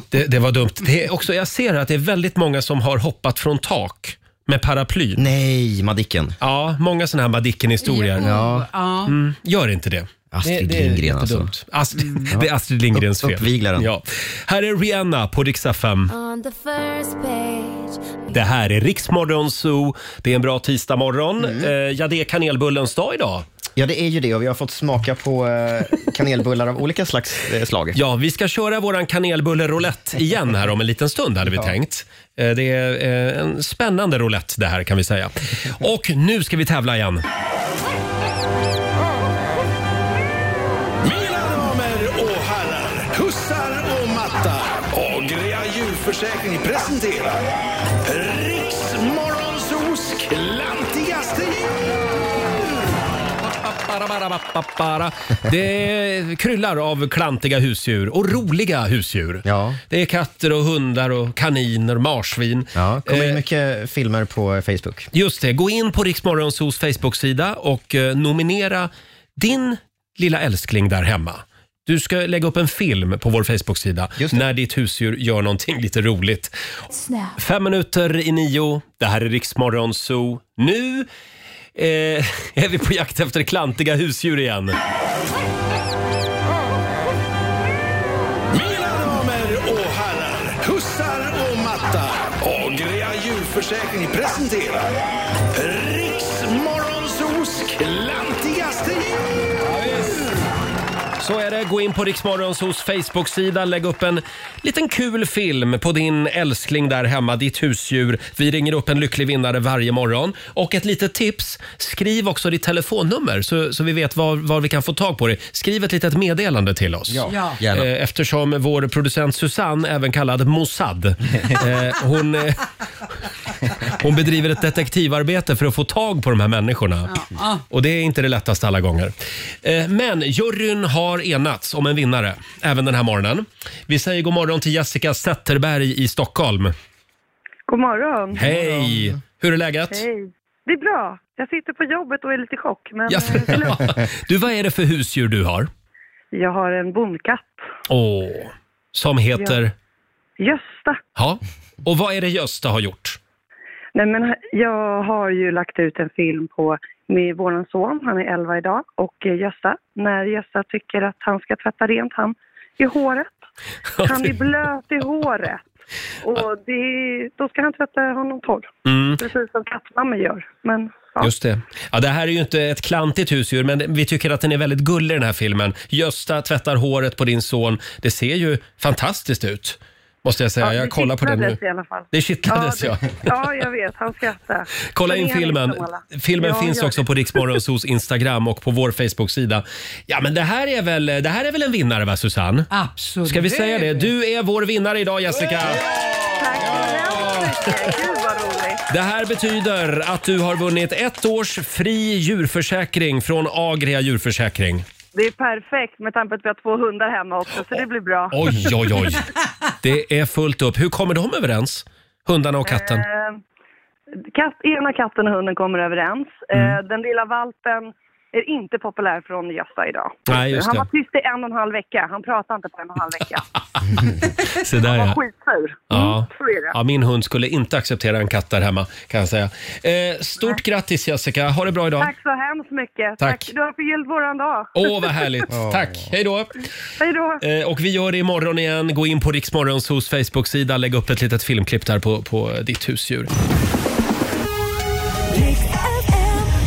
Det, det var dumt. Det är också, jag ser att det är väldigt många som har hoppat från tak med paraplyn. Nej, Madicken. Ja, många sådana här Madicken-historier. Ja. Ja. Mm, gör inte det. Astrid det, det är Lindgren alltså. Astrid, [LAUGHS] Det är Astrid Lindgrens fel. Uppviglaren. Ja. Här är Rihanna på first page. Det här är Riksmorgon Zoo. Det är en bra tisdagmorgon. Mm. Eh, ja, det är kanelbullens dag idag. Ja, det är ju det och vi har fått smaka på eh, kanelbullar av olika slags eh, slag. Ja, vi ska köra våran kanelbulle-roulette igen här om en liten stund hade vi tänkt. Eh, Det är en spännande roulette det här kan vi säga. [LAUGHS] Och nu ska vi tävla igen. Agria djurförsäkring presenterar Riksmorgonsos klantigaste Bara. Det kryllar av klantiga husdjur och roliga husdjur. Det är katter och hundar och kaniner, marsvin. Ja, kommer in Eh, mycket filmer på Facebook. Just det, gå in på Riksmorgonsos Facebook-sida och eh, nominera din lilla älskling där hemma. Du ska lägga upp en film på vår Facebook-sida när ditt husdjur gör någonting [LAUGHS] lite roligt. Fem minuter i nio. Det här är Riksmorgonso. Nu eh, [LAUGHS] är vi på jakt efter klantiga husdjur igen. Mina damer och herrar, hussar och mattar. Agria djurförsäkring presenterar Så är det. Gå in på Riksmorgonsos Facebook-sida, lägg upp en liten kul film på din älskling där hemma, ditt husdjur. Vi ringer upp en lycklig vinnare varje morgon. Och ett litet tips, skriv också ditt telefonnummer så, så vi vet var, var vi kan få tag på dig. Skriv ett litet meddelande till oss. Ja, Ja. Eh, Eftersom vår producent Susanne, även kallad Mossad, [LAUGHS] eh, hon, eh, hon bedriver ett detektivarbete för att få tag på de här människorna. Och det är inte det lättaste alla gånger. Eh, Men juryn har enats om en vinnare även den här morgonen. Vi säger god morgon till Jessica Zetterberg i Stockholm. God morgon. Hej! Hur är läget? Hej. Det är bra. Jag sitter på jobbet och är lite i chock. Men Ja. eh, det är lugnt. Du, vad är det för husdjur du har? jag har en bondkatt. Åh, som heter... Gösta. Ja. Och vad är det Gösta har gjort? Nej, men jag har ju lagt ut en film på med vår son, han är 11 idag, och eh, Gösta. När Gösta tycker att han ska tvätta rent han i håret. Han är blöt i håret. Och det, då ska han tvätta honom torr. Mm. Precis som kattmammor gör. Men ja. Just det. Ja, det här är ju inte ett klantigt husdjur, men vi tycker att den är väldigt gullig den här filmen. Gösta tvättar håret på din son. Det ser ju fantastiskt ut, måste jag säga. Ja, jag kollar på den nu. i alla fall. Det kittlades, ja. det- ja, jag vet. Han skrattar. [LAUGHS] Kolla in filmen. Filmen Ja, finns också det. på Riksmorgonsos Instagram och på vår Facebook-sida. Ja, men det här är väl, det här är väl en vinnare, va Susanne? Absolut. Ska vi säga det? Du är vår vinnare idag, Jessica. Tack så hemskt mycket. Gud vad roligt. Det här betyder att du har vunnit ett års fri djurförsäkring från Agria djurförsäkring. Det är perfekt med tanke på att vi har två hundar hemma också, så det blir bra. Oj, oj, oj. Det är fullt upp. Hur kommer de överens? Hundarna och katten? Eh, katt, ena katten och hunden kommer överens. Mm. Eh, den lilla valpen är inte populär från Gösta idag. Nej, just han var tyst i en och en halv vecka. Han pratade inte på en och en halv vecka. [LAUGHS] Se där Han var ja. skitsur. Ja. Mm, så är det. ja. Min hund skulle inte acceptera en katt där hemma kan jag säga. Eh, stort grattis Jessica, ha det bra idag. Tack så hemskt mycket. Tack. Du har förgyllt våran dag. Åh, vad härligt. [LAUGHS] Tack. Hej då. Hej då. Eh, och vi gör det imorgon igen. Gå in på Riksmorgonsos Facebook-sida, lägg upp ett litet filmklipp där på, på ditt husdjur.